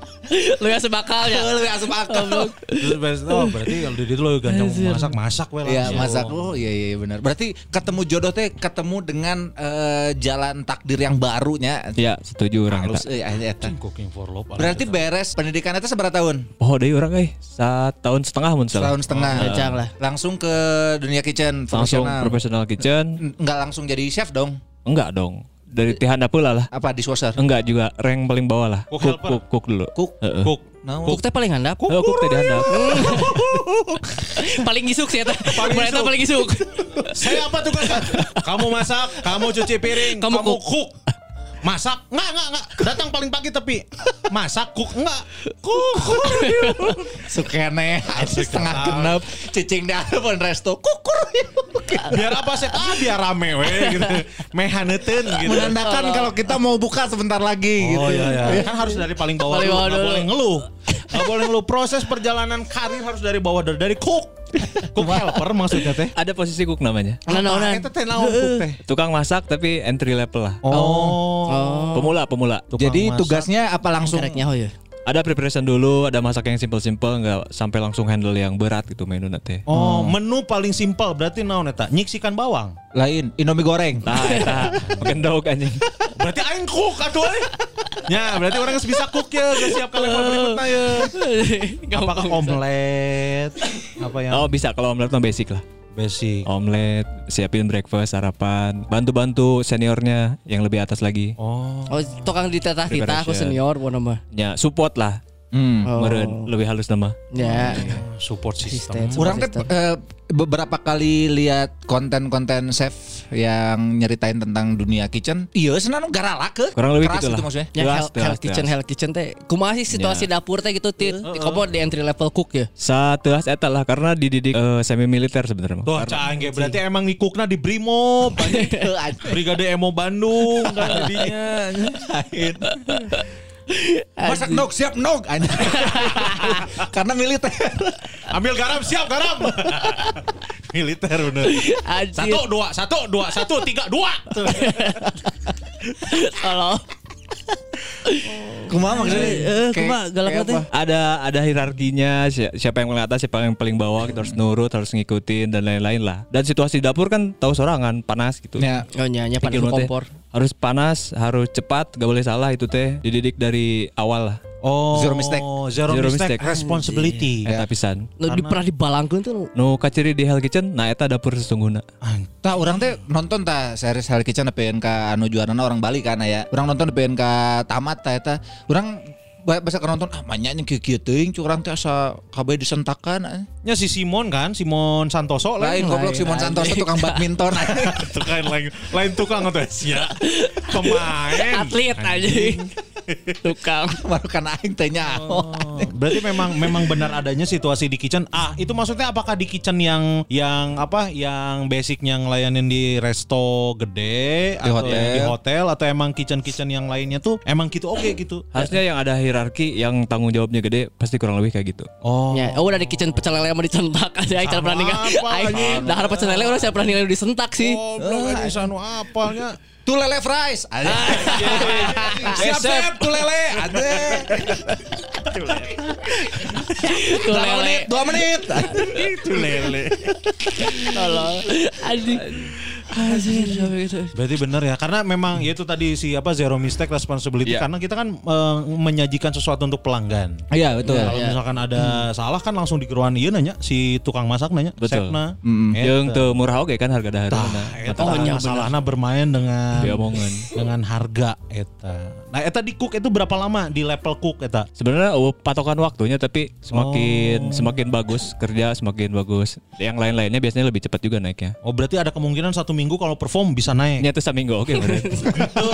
Lu ya sebakal ya. Lu asup akal. Terus beres, oh berarti kalau di ditu lo gancang masak masak we Iya langsung. masak oh iya iya benar. Berarti ketemu jodoh teh ketemu dengan eh, jalan takdir yang barunya. Ya, setuju orang Halus eta. euy aya eta. Cooking for love. Berarti beres pendidikan itu seberapa tahun? Oh, deui orang euy, setahun setengah mun. Setahun setengah. Jajang lah. Langsung ke dunia kitchen Langsung profesional. professional kitchen. Enggak langsung jadi chef dong. Enggak dong. Dari pihak dapur lah lah. Apa dishwasher? Enggak juga rank paling bawah lah. Cook Cook cook, cook dulu. Cook. Heeh. Cook. Nah, Cook teh paling handap. Oh, cook teh dihandap. paling isuk sih eta. Paling Paling isuk. paling isuk. Saya apa tugasnya? kamu masak, kamu cuci piring, Kamu kamu, cook. Masak? Enggak, enggak, enggak. Datang paling pagi tapi masak, cook enggak. Cook. Sukene setengah genep cicing dah pun resto kukur biar apa sih? Ah, biar rame we gitu. Mehaneuten gitu. menandakan kalau kita mau buka sebentar lagi Oh gitu. iya iya. Kan harus dari paling bawah Paling bawah Nggak dulu. boleh ngeluh. Gak boleh ngeluh. Proses perjalanan karir harus dari bawah dari, dari cook. Cook helper maksudnya teh. Ada posisi cook namanya. Nah, nah, nah. Eta teh naon cook teh? Tukang masak tapi entry level lah. Oh. Pemula, pemula. Tukang Jadi masak. tugasnya apa langsung Kareknya oh ya. Ada preparation dulu, ada masak yang simple-simple, nggak sampai langsung handle yang berat gitu menu nanti. Oh, menu paling simpel berarti naon eta? Nyiksikan bawang. lain Indomie goreng. Nah, eta makin daug anjing. Berarti aing cook atuh euy. Ya, berarti orang geus bisa cook ya, geus siap ke level berikutnya ya. Apakah omelet? Apa yang Oh bisa kalau omelet mah basic lah. Basic? Omelet, siapin breakfast, sarapan, bantu-bantu seniornya yang lebih atas lagi. Oh. Oh, tukang ditetah kita aku senior mau nama. Ya support lah, Hmm. Oh. meren lebih halus nama. Ya. Support system. Orang teh eh, beberapa kali lihat konten-konten chef yang nyeritain tentang dunia kitchen. Iya, senan garala ke. Kurang lebih gitu lah. itu maksudnya. Ya, hell, hell kitchen, hell kitchen teh. Kumaha sih situasi dapur teh gitu, Tit? Kamu di entry level cook ya? Satelas eta lah karena dididik eh, semi militer sebenarnya. Tuh, cang ge berarti emang ngikukna di Brimob. Brigade Emo Bandung kan jadinya. Masak nog siap. Anjing. Karena militer. Ambil garam siap garam. Militer bener. Anjir. Satu dua satu dua satu tiga dua. Halo. Kumaha maksudnya? Eh, Kayak- kumaha galak teh? apa? Ada ada hierarkinya si- siapa yang paling atas siapa yang paling bawah kita harus nurut harus ngikutin dan lain-lain lah. Dan situasi dapur kan tahu sorangan panas gitu. Ya. Oh nyanyi panas kompor. Harus panas, harus cepat, gak boleh salah itu teh. Dididik dari awal lah. Oh, Zero mistake. Zero, Zero mistake, mistake. responsibility. Eta pisan. Lu di pernah dibalangkeun tuh. Nu kaciri di Hell Kitchen, nah eta dapur sesungguhnya. Tah orang teh nonton tah series Hell Kitchen PNK anu juarana orang Bali kan ya. Orang nonton PNK tamat tah eta. Orang ba- basa ka nonton ah manyanya kieu kieu teuing cu urang teh asa kabeh disentakan. Ah. Ya si Simon kan, Simon Santoso Lain lain. goblok Simon Santoso tukang badminton. Tukang lain, lain tukang atau ya. Pemain. Atlet anjing. Tukang. Baru kan aing teh nyaho. Oh, berarti memang memang benar adanya situasi di kitchen. Ah, itu maksudnya apakah di kitchen yang yang apa? Yang basicnya ngelayanin di resto gede Di atau hotel. yang di hotel atau emang kitchen-kitchen yang lainnya tuh emang gitu oke gitu. Harusnya yang ada hierarki yang tanggung jawabnya gede pasti kurang lebih kayak gitu. Oh. Ya, oh udah di kitchen pecel lele mau disentak aja cara pernah ninggal. anjing? dahar pecel lele orang saya pernah ninggal disentak sih. Oh, belum ini sanu apalnya. Tuh lele fries. Siap siap tuh lele. Ade. Tuh Berapa lele. menit? Dua menit. Itu lele. Halo. Anjing. Anjir, gitu. Berarti bener ya karena memang ya itu tadi si apa zero mistake responsibility Iya. karena kita kan eh, menyajikan sesuatu untuk pelanggan. Iya betul. Kalau misalkan ada salah kan langsung dikeruan iya nanya si tukang masak nanya Betul. chefna. Yang teu murah oke kan harga dahar Tah, eta Oh, masalahna bermain dengan dengan harga eta. Nah, eta di cook itu berapa lama di level cook eta? Sebenarnya oh, patokan waktunya tapi semakin semakin bagus kerja semakin bagus. Yang lain-lainnya biasanya lebih cepat juga naiknya. Oh, berarti ada kemungkinan satu minggu kalau perform bisa naik. Nyata saminggu oke berarti.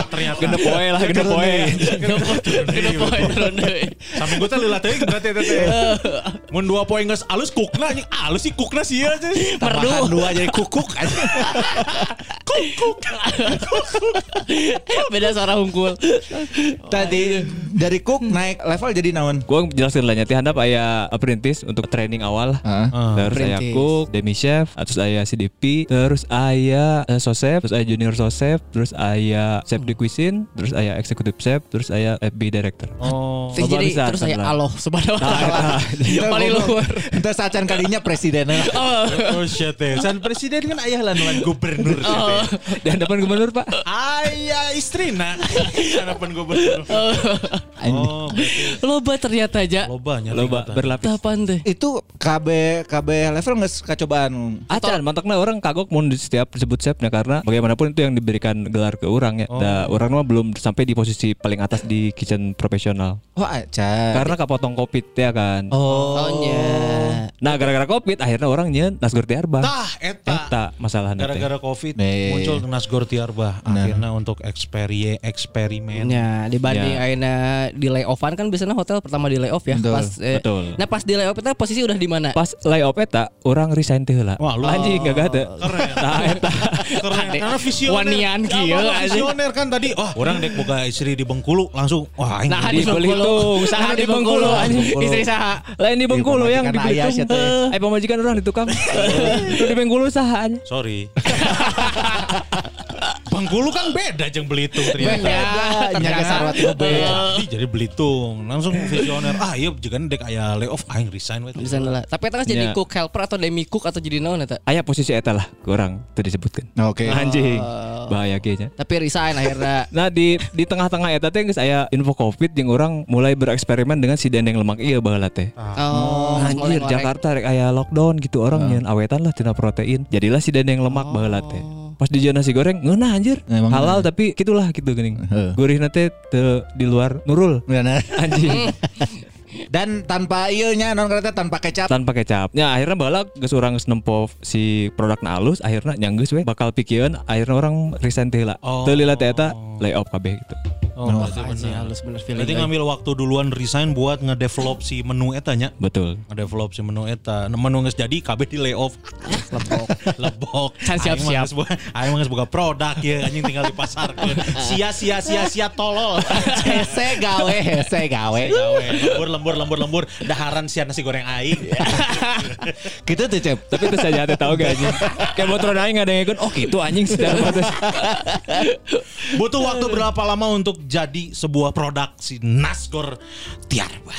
ternyata. Genep poe lah, genep poe. Kenapa poin turun deui? Saminggu teh lila teuing berarti eta teh. Mun dua poin geus alus cookna anjing alus sih cookna sih ya. Tambahan dua jadi kukuk aja. Beda suara hungkul. Tadi dari cook naik level jadi naon? Gua jelasin lah nyati handap aya apprentice untuk training awal. Heeh. Terus aya Apprentice. cook, demi chef, terus aya CDP, terus aya eh, sosef, terus aya junior sosef, terus aya chef de cuisine, terus aya executive chef, terus aya FB director. Oh. Terus jadi bisa, terus saya lah. Allah subhanahu wa Nah, taala. Paling luar. Itu sacan kalinya presidennya. Oh shit eh. San presiden kan ayah lan lan gubernur shit, eh. Dan depan gubernur Pak. Ayah istri nak. Harapan gubernur. Oh, berarti Loba ternyata aja. loba nya Loba berlapis. Tapan teh. Itu KB KB level nggak kacobaan. Acan, mantaknya orang kagok mau di setiap disebut chefnya karena bagaimanapun itu yang diberikan gelar ke orang ya. Da, orang mah belum sampai di posisi paling atas di kitchen profesional. Oh acan. Karena kapotong covid ya kan. Oh. Tahunnya. Nah gara-gara covid akhirnya orang nyen nasgor tiarba. Tah eta. Eta masalahnya teh. Gara-gara covid Nih. muncul Nasgor Tiarbah akhirnya untuk eksperie eksperimen. Ya, dibanding Ya. ayeuna di layoffan kan biasanya hotel pertama di layoff ya. Betul, Pas eh, betul. Nah, pas di layoff itu posisi udah di mana? Pas layoff eta orang resign teh heula. Wah, lu- Anjing gak ada. Keren. Nah eta. Keren. Karena visioner. Wanian kieu, Ya, anjing. visioner kan tadi. Wah, orang dek boga istri di Bengkulu langsung wah aing Nah, Di Belitung, saha di Bengkulu anjing. Istri saha? Lain di Bengkulu Iya, yang di Belitung. teh. Eh, pemajikan orang di tukang. Itu di Bengkulu saha. Sorry. Bengkulu kan beda jeung Belitung ternyata. Beda. Nyaga sarwat itu beda. Ih, jadi Belitung langsung visioner. Ah iya juga dek aya layoff aing resign we. Bisa lah. Tapi eta kan jadi Ya. cook helper atau demi cook atau jadi naon eta? Aya posisi eta lah kurang teu disebutkan. Oke. Anjing. Bahaya kayaknya. Tapi resign akhirnya. Nah di di tengah-tengah eta teh geus aya info Covid yang orang mulai bereksperimen dengan si dendeng lemak ieu baheula teh. Oh, Anjir ngorek-ngorek. Jakarta rek aya lockdown gitu orang nyeun awetan lah tina protein. Jadilah si dendeng lemak baheula teh. Pas di nasi goreng ngeunah anjir. Emang Halal tapi gitulah gitu geuning. Heeh. Gurihna teh teu di luar nurul. Benar. Anjing. Dan tanpa iya nya non kereta tanpa kecap. tanpa kecap. Ya akhirnya bala geus urang geus nempo si produkna alus akhirnya nyanggeus we bakal pikieun akhirnya orang resign teh lah. Oh. Teu lila teh eta layoff kabeh gitu. Oh, berarti Anjing, benar. halus bener feeling. Berarti ngambil waktu duluan resign buat ngedevelop si menu eta nya. Betul. Ngedevelop si menu eta. Nah, Menu geus jadi kabeh di layoff. Lebok. Lebok. Can siap-siap. Aing mah boga produk ya anjing tinggal di pasar. Sia sia sia sia tolol. Hese gawe, hese gawe. Gawe. Lembur lembur lembur lembur daharan sia nasi goreng aing. Gitu tuh cep. Tapi itu saja teh tahu gak anjing. Kayak motor aing ada yang ikut oh gitu anjing batas. Butuh waktu berapa lama untuk jadi sebuah produk si Nasgor Tiarba.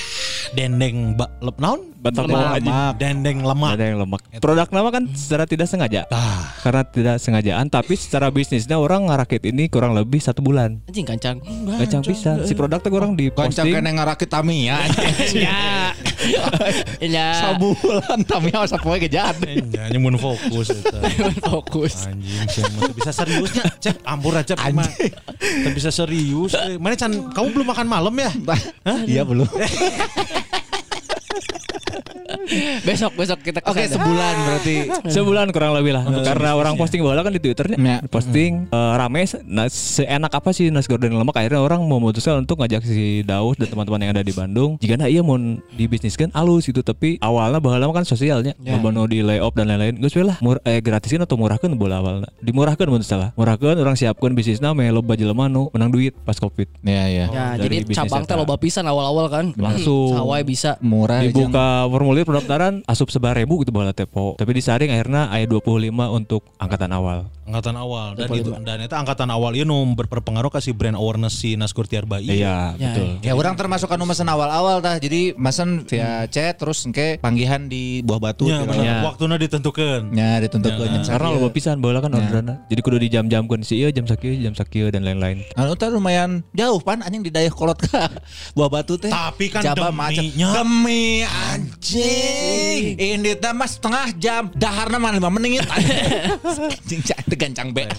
Dendeng ba, lep naon? Batal Lemak. lemak. Dendeng lemak. Ada yang lemak. Produk nama kan secara tidak sengaja. Ah. Karena tidak sengajaan tapi secara bisnisnya orang ngarakit ini kurang lebih satu bulan. Anjing kancang. Gacang bisa. Si produk teh orang di Kancang kena ngarakit Tamiya. Ya. Ya. Sabulan Tamiya sapoe gejat. Ya, hanya mun fokus. Fokus. Anjing, bisa seriusnya. Cep, ampun aja mah. Teu bisa serius. eh. Mana Chan, kamu belum makan malam ya? Iya belum. Besok besok kita Oke ke sana. sebulan berarti. Sebulan kurang lebih lah. Karena orang posting bola kan di Twitternya. Ya. Posting eh, rame. Nah, seenak apa sih nasi goreng lemak akhirnya orang memutuskan untuk ngajak si Daus dan teman-teman yang ada di Bandung. Jika nah iya mau dibisniskan alus gitu tapi awalnya bahala kan sosialnya. Ya. Yeah. di layoff dan lain-lain. Gus lah mur eh gratisin atau murahkan bola awalnya. Dimurahkan mun salah. Murahkan orang siapkan bisnisnya melo bajelema nu menang duit pas Covid. Iya iya. Ya, Dari jadi cabang teh loba pisan awal-awal kan. Langsung. Sawai bisa. Murah dibuka formulir pendaftaran asup sebar ribu gitu bola tepo. Tapi disaring akhirnya ayat 25 untuk angkatan awal Angkatan awal dan itu dan itu angkatan awal ieu nu berpengaruh kasih brand awareness si Naskur Tiarba. Iya, Ya, betul. Ya orang termasuk anu mesen awal-awal tah. Jadi mesen via chat terus engke panggihan di buah batu. Ya, gitu. Ya. Waktuna ditentukan. Ya dituntut ke jam Karena lo pisan bola kan orderan. Jadi kudu di jam-jam kondisi iya jam sakieu, jam sakieu dan lain-lain. Anu teh lumayan jauh pan anjing di daerah kolot ka buah batu teh. Tapi kan Jaba macet. Demi anjing. Ini teh mas setengah jam. Daharna mah 5 menit. Anjing gancang be.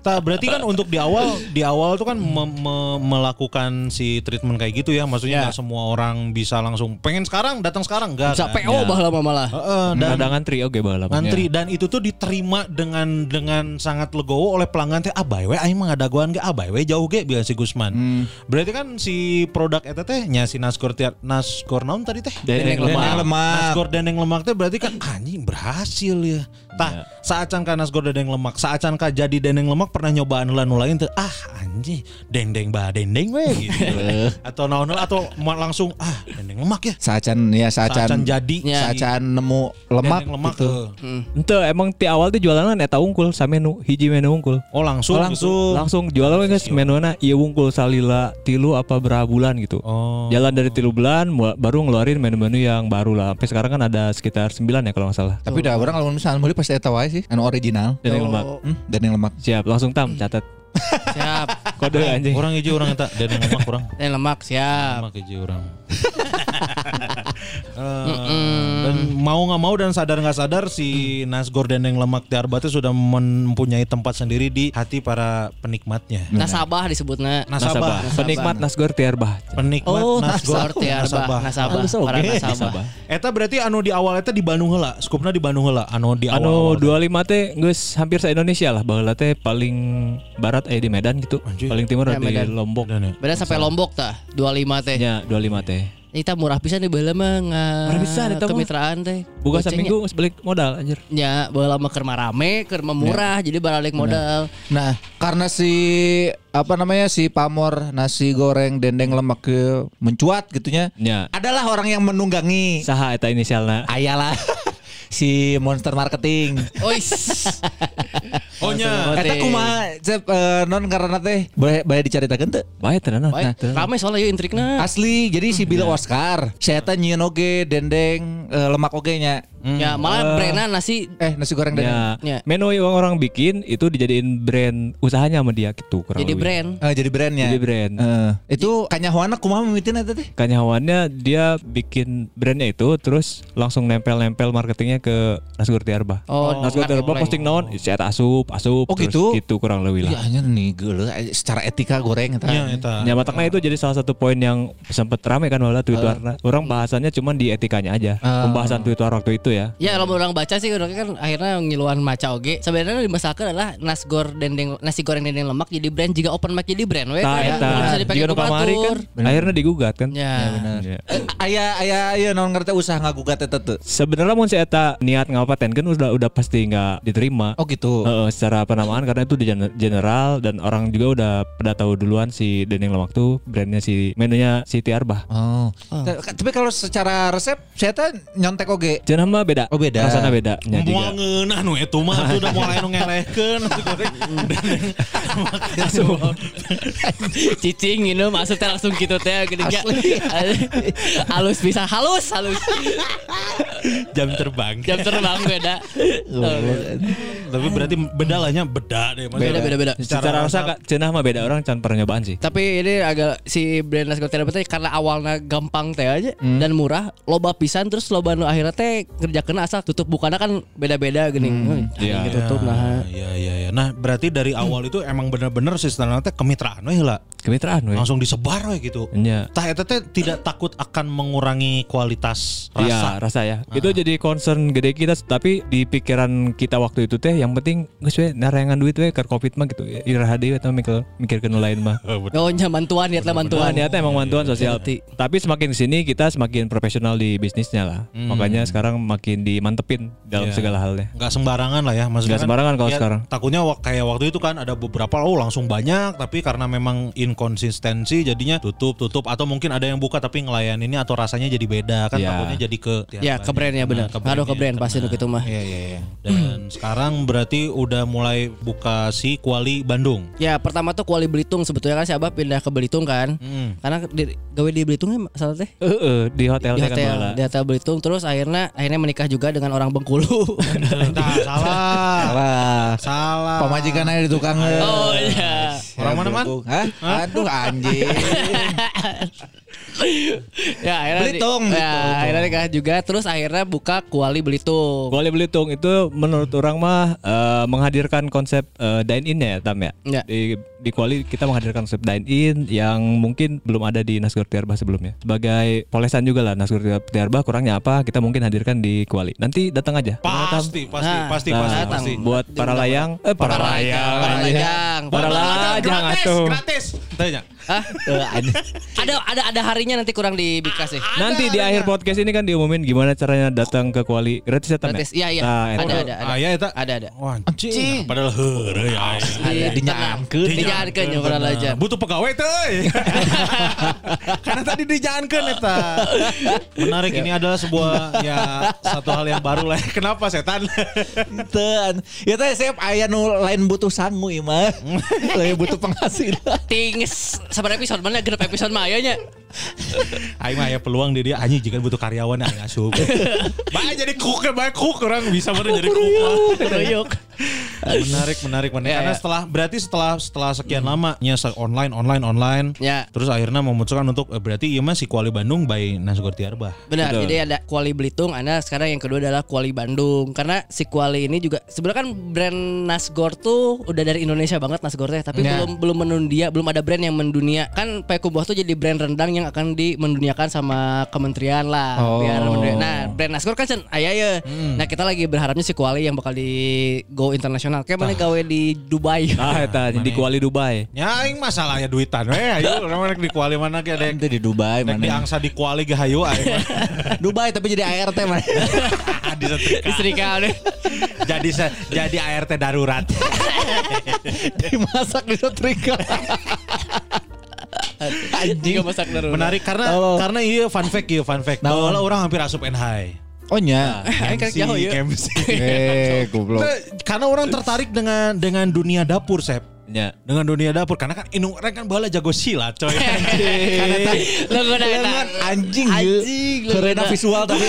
Tah, berarti kan untuk di awal di awal tuh kan me- me- melakukan si treatment kayak gitu ya. Maksudnya Ya. nggak semua orang bisa langsung pengen sekarang datang sekarang enggak. Bisa kan? PO baheula mah malah. Heeh, dan Ada ngantri oke baheula. mah. ngantri dan itu tuh diterima dengan dengan sangat legowo oleh pelanggan teh abai we aing mah ngadaguan ge abai we jauh ge biasa si Gusman. Berarti kan si produk eta teh nya si Naskor tiar Naskor naon tadi teh? Dendeng Dendeng lemak. lemak. Naskor dendeng lemak teh berarti kan anjing berhasil ya. Tah, saat can ka Naskor dendeng lemak, saat can ka jadi dendeng lemak pernah nyoba anu lain teh ah anjing dendeng bah dendeng we gitu. atau naon atau langsung ah dendeng lemak ya. Saacan ya Saat can saacan jadi Ya. saacan nemu lemak, lemak gitu. eh. Ente emang ti awal tuh jualan eta unggul sa menu hiji menu unggul. Oh langsung Oh, gitu. langsung. Langsung jualan guys menunya iya unggul salila tilu apa berapa bulan gitu. Oh. Jalan dari tilu bulan baru ngeluarin menu-menu yang baru lah. Sampai sekarang kan ada sekitar 9 ya kalau nggak salah. Tapi dah orang kalau misalnya mulai pasti eta wae sih, anu original. Dan yang lemak. Hmm, dan yang lemak. Siap, langsung tam catat. Siap. Kode anjing. Orang hiji orang eta dendeng lemak orang. Dan lemak siap. Lemak hiji orang. Eh, dan mau nggak mau dan sadar nggak sadar si Nasgor dendeng lemak Tiarba itu sudah mempunyai tempat sendiri di hati para penikmatnya. Nasabah disebutnya. Nasabah. Penikmat Nasgor Tiarbah. Penikmat Oh, Nasgor Nasgor Tiarba, Nasabah, para nasabah. Eta berarti anu di awal eta di Bandung heula, skupna di Bandung heula, anu di Anu awal. 25 teh geus hampir se Indonesia lah baheula teh paling barat eh di Medan gitu. Anjir. Paling timur Ya, di Medan. Lombok. Beda sampai Lombok tah, 25 teh. Ya 25 teh. Kita murah pisan di baheula mah Murah pisan eta kemitraan teh. Buka seminggu geus balik modal anjir. Ya, baheula mah keur mah rame, keur mah murah, jadi balik modal. Nah, karena si apa namanya si pamor nasi goreng dendeng lemak ke mencuat gitunya. Ya. Adalah orang yang menunggangi. Saha eta inisialna? Ayalah si monster marketing. Ois. Oh nya. Eta kumaha cep eh, non karena teh boleh boleh dicaritakeun teu? Bae tenan. Baik, rame soalnya yuk intrikna. Asli, jadi si Bill Oscar, saya teh nyieun oge dendeng eh, lemak oge nya. Ya, malah brandnya nasi Eh, nasi goreng dendeng. Ya, Ya. menu yang orang bikin itu dijadiin brand usahanya sama dia gitu kurang jadi lebih. brand. Eh, jadi brandnya. Jadi brand. Eh, itu kanyahoana kumaha mimitin eta teh? Kanyawannya dia bikin brandnya itu terus langsung nempel-nempel marketingnya ke Nasgor Tiarba. Oh, Nasgor Tiarba posting naon, saya asup, asup, Oh, terus gitu? gitu kurang lebih Iya lah. hanya nih geuleuh eh, secara etika goreng eta. Nya eta. Ya matakna itu jadi salah satu poin yang sempat rame kan malah Twitter. Orang bahasannya cuman di etikanya aja. Ah. Pembahasan Twitter waktu itu ya. Ya kalau orang baca sih orang kan akhirnya ngiluan maca oge. Sebenarnya dimasakan adalah nasgor dendeng nasi goreng dendeng lemak jadi brand jika open mic jadi brand we. Nah, Kayak eta. Jika nu kamari kan akhirnya digugat kan. Ya. Ya. Eh, Aya aya aya non ngerti usaha ngagugat eta teu. Sebenarnya mun si eta niat ngapaten kan udah udah pasti nggak diterima. Oh gitu. Heeh, secara penamaan karena itu di gener- general dan orang juga udah pada tahu duluan si dendeng lemak tuh brandnya si menunya si Tiarbah. Oh. Ta- Tapi kalau secara resep saya teh nyontek oge. Jangan mah beda. Oh, beda. Rasanya beda. Ya, Mau juga. ngeunah nu eta mah tuh udah mulai nu ngelehkeun. Cicing ini teh langsung gitu teh gini ya. halus bisa halus halus. Jam terbang. Jam terbang beda. Tapi berarti beda lahnya beda deh Beda beda beda. Secara rasa kak cenah mah beda orang can pernah nyobaan sih. Tapi ini agak si brand goreng teh karena awalnya gampang teh aja dan murah, loba pisan terus loba nu akhirnya teh kerjakeun asal tutup bukana kan beda-beda gini. Hmm. Iya. Gitu tutup nah. Iya iya iya. Nah, berarti dari awal itu emang bener-bener sistemnya teh kemitraan we lah. Kemitraan we. Langsung disebar we gitu. Iya. Tah eta teh tidak takut akan mengurangi kualitas Iya rasa. rasa ya. Itu jadi concern gede kita tapi di pikiran kita waktu itu teh yang penting geus we narangan duit we ke covid mah gitu. Iraha deui eta mikir mikirkeun nu lain mah. Oh, nya bantuan niatnya Tuhan bantuan. niatnya emang bantuan sosial. Ngerti. Tapi semakin ke sini kita semakin profesional di bisnisnya lah. Makanya sekarang makin dimantepin dalam Iya. segala halnya. Nggak sembarangan lah ya maksudnya. Nggak sembarangan kalau ya, sekarang. Takutnya kayak waktu itu kan ada beberapa oh langsung banyak tapi karena memang inkonsistensi jadinya tutup tutup atau mungkin ada yang buka tapi ngelayaninnya atau rasanya jadi beda kan Iya. takutnya jadi ke Ya, ke brandnya benar. Nah, Ngaruh ke brand pasti nu kena. kitu mah. Iya iya iya. Dan sekarang berarti udah mulai buka si Kuali Bandung. Ya pertama tuh Kuali Belitung sebetulnya kan si Abah pindah ke Belitung kan. Hmm. Karena di, gawe di Belitung ya salah teh. Heeh, di hotel Di kan hotel, bala. di hotel Belitung terus akhirnya akhirnya menikah juga dengan orang Bengkulu. Nah, salah. Salah. salah. Pemajikan aja di tukang. oh iya. Orang mana, Man? Hah? Aduh anjing. ya akhirnya di- Belitung, ya, Belitung. akhirnya nikah juga terus akhirnya buka Kuali Belitung. Kuali Belitung itu menurut orang mah eh, menghadirkan konsep eh, dine in ya Tam ya. Ya. Di di Kuali kita menghadirkan konsep dine in yang mungkin belum ada di Nasgor Tiarba sebelumnya. Sebagai polesan juga lah Nasgor Tiarba kurangnya apa kita mungkin hadirkan di Kuali. Nanti datang aja. Pasti, pasti, Nah, pasti, Nah, pasti, datang. pasti. buat para layang eh para, layang. Para lajang. Para lajang atuh. gratis. Tanya. Hah? ada ada ada harinya nanti kurang dikasih. Nanti di akhir podcast ini kan diumumin gimana caranya datang ke Kuali gratis ya ya? Gratis. Iya iya. Nah, ada, ada ada. Ah, ya eta. Ada ada. Wah, anjing. Padahal heureuy ya. Ada dinyangkeun. Dinyangkeun ya Bener. lajang. Butuh pegawai teuy. Karena tadi dijalankan eta. Menarik ini adalah sebuah ya satu hal yang baru lah. Kenapa setan? Ten. Ya teh saya aya nu lain butuh sangu ieu mah. Lain butuh penghasilan. Tingis sabar episode mana genep episode mah aya nya. Aing mah aya peluang di dia anjing jika butuh karyawan aing asup. Bae jadi cook ya, bae cook orang bisa bener jadi cook. menarik menarik menarik Ya, karena ya. setelah berarti setelah setelah sekian lama nya se- online online online Ya. terus akhirnya memutuskan untuk eh, berarti iya mah si Kuali Bandung by Nasgor Tiarba Benar, Betul. jadi ada Kuali Belitung, ada sekarang yang kedua adalah Kuali Bandung. Karena si Kuali ini juga sebenarnya kan brand Nasgor tuh udah dari Indonesia banget Nasgor teh, tapi Ya. belum belum mendunia, belum ada brand yang mendunia. Kan Payakumbuh tuh jadi brand rendang yang akan dimenduniakan sama kementerian lah, Oh. biar mendunia. Nah, brand Nasgor kan cen aya ya. Nah, kita lagi berharapnya si Kuali yang bakal di go internasional. Kayak mana gawe di Dubai. Ah, eta di Kuali Dubai. Ya aing masalah ya duitan we ayo orang rek di Kuali mana ge dek Nanti di Dubai Dek di mana. angsa di Kuali ge hayu aing mah. Dubai tapi jadi ART mah. di setrika. Istrika deh. jadi se- jadi ART darurat Dimasak di setrika. Anjing masak darurat. menarik karena Oh. karena iya fun fact iya fun fact Naon? bahwa orang hampir asup NHI Oh nya. Aing kerek jauh ya. MC. Eh, goblok. Nah, karena orang tertarik dengan dengan dunia dapur Sep Ya. dengan dunia dapur karena kan Inung Rek kan bala jago silat coy Karena Lo gue anjing. Anjing, lu Karena visual tapi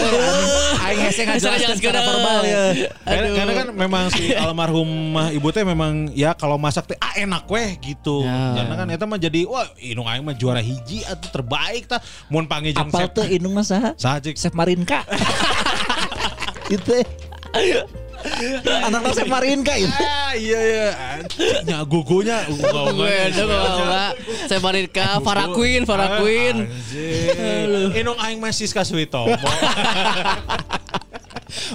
aing hese ngajelaskeun jelaskeun, secara verbal ya. karena, kan memang si almarhumah ibu teh memang ya kalau masak teh ah enak weh gitu Ya. karena kan eta mah jadi wah Inung aing mah juara hiji atau terbaik tah mun panggil jeung Apal tuh inung mah saha? saha Chef Marinka. Itu. Anaknya Chef Marinka itu. ah iya iya. Nya gugunya. Saya Marika, Farah Queen, Farah Queen. Inung aing mah Siska Suitomo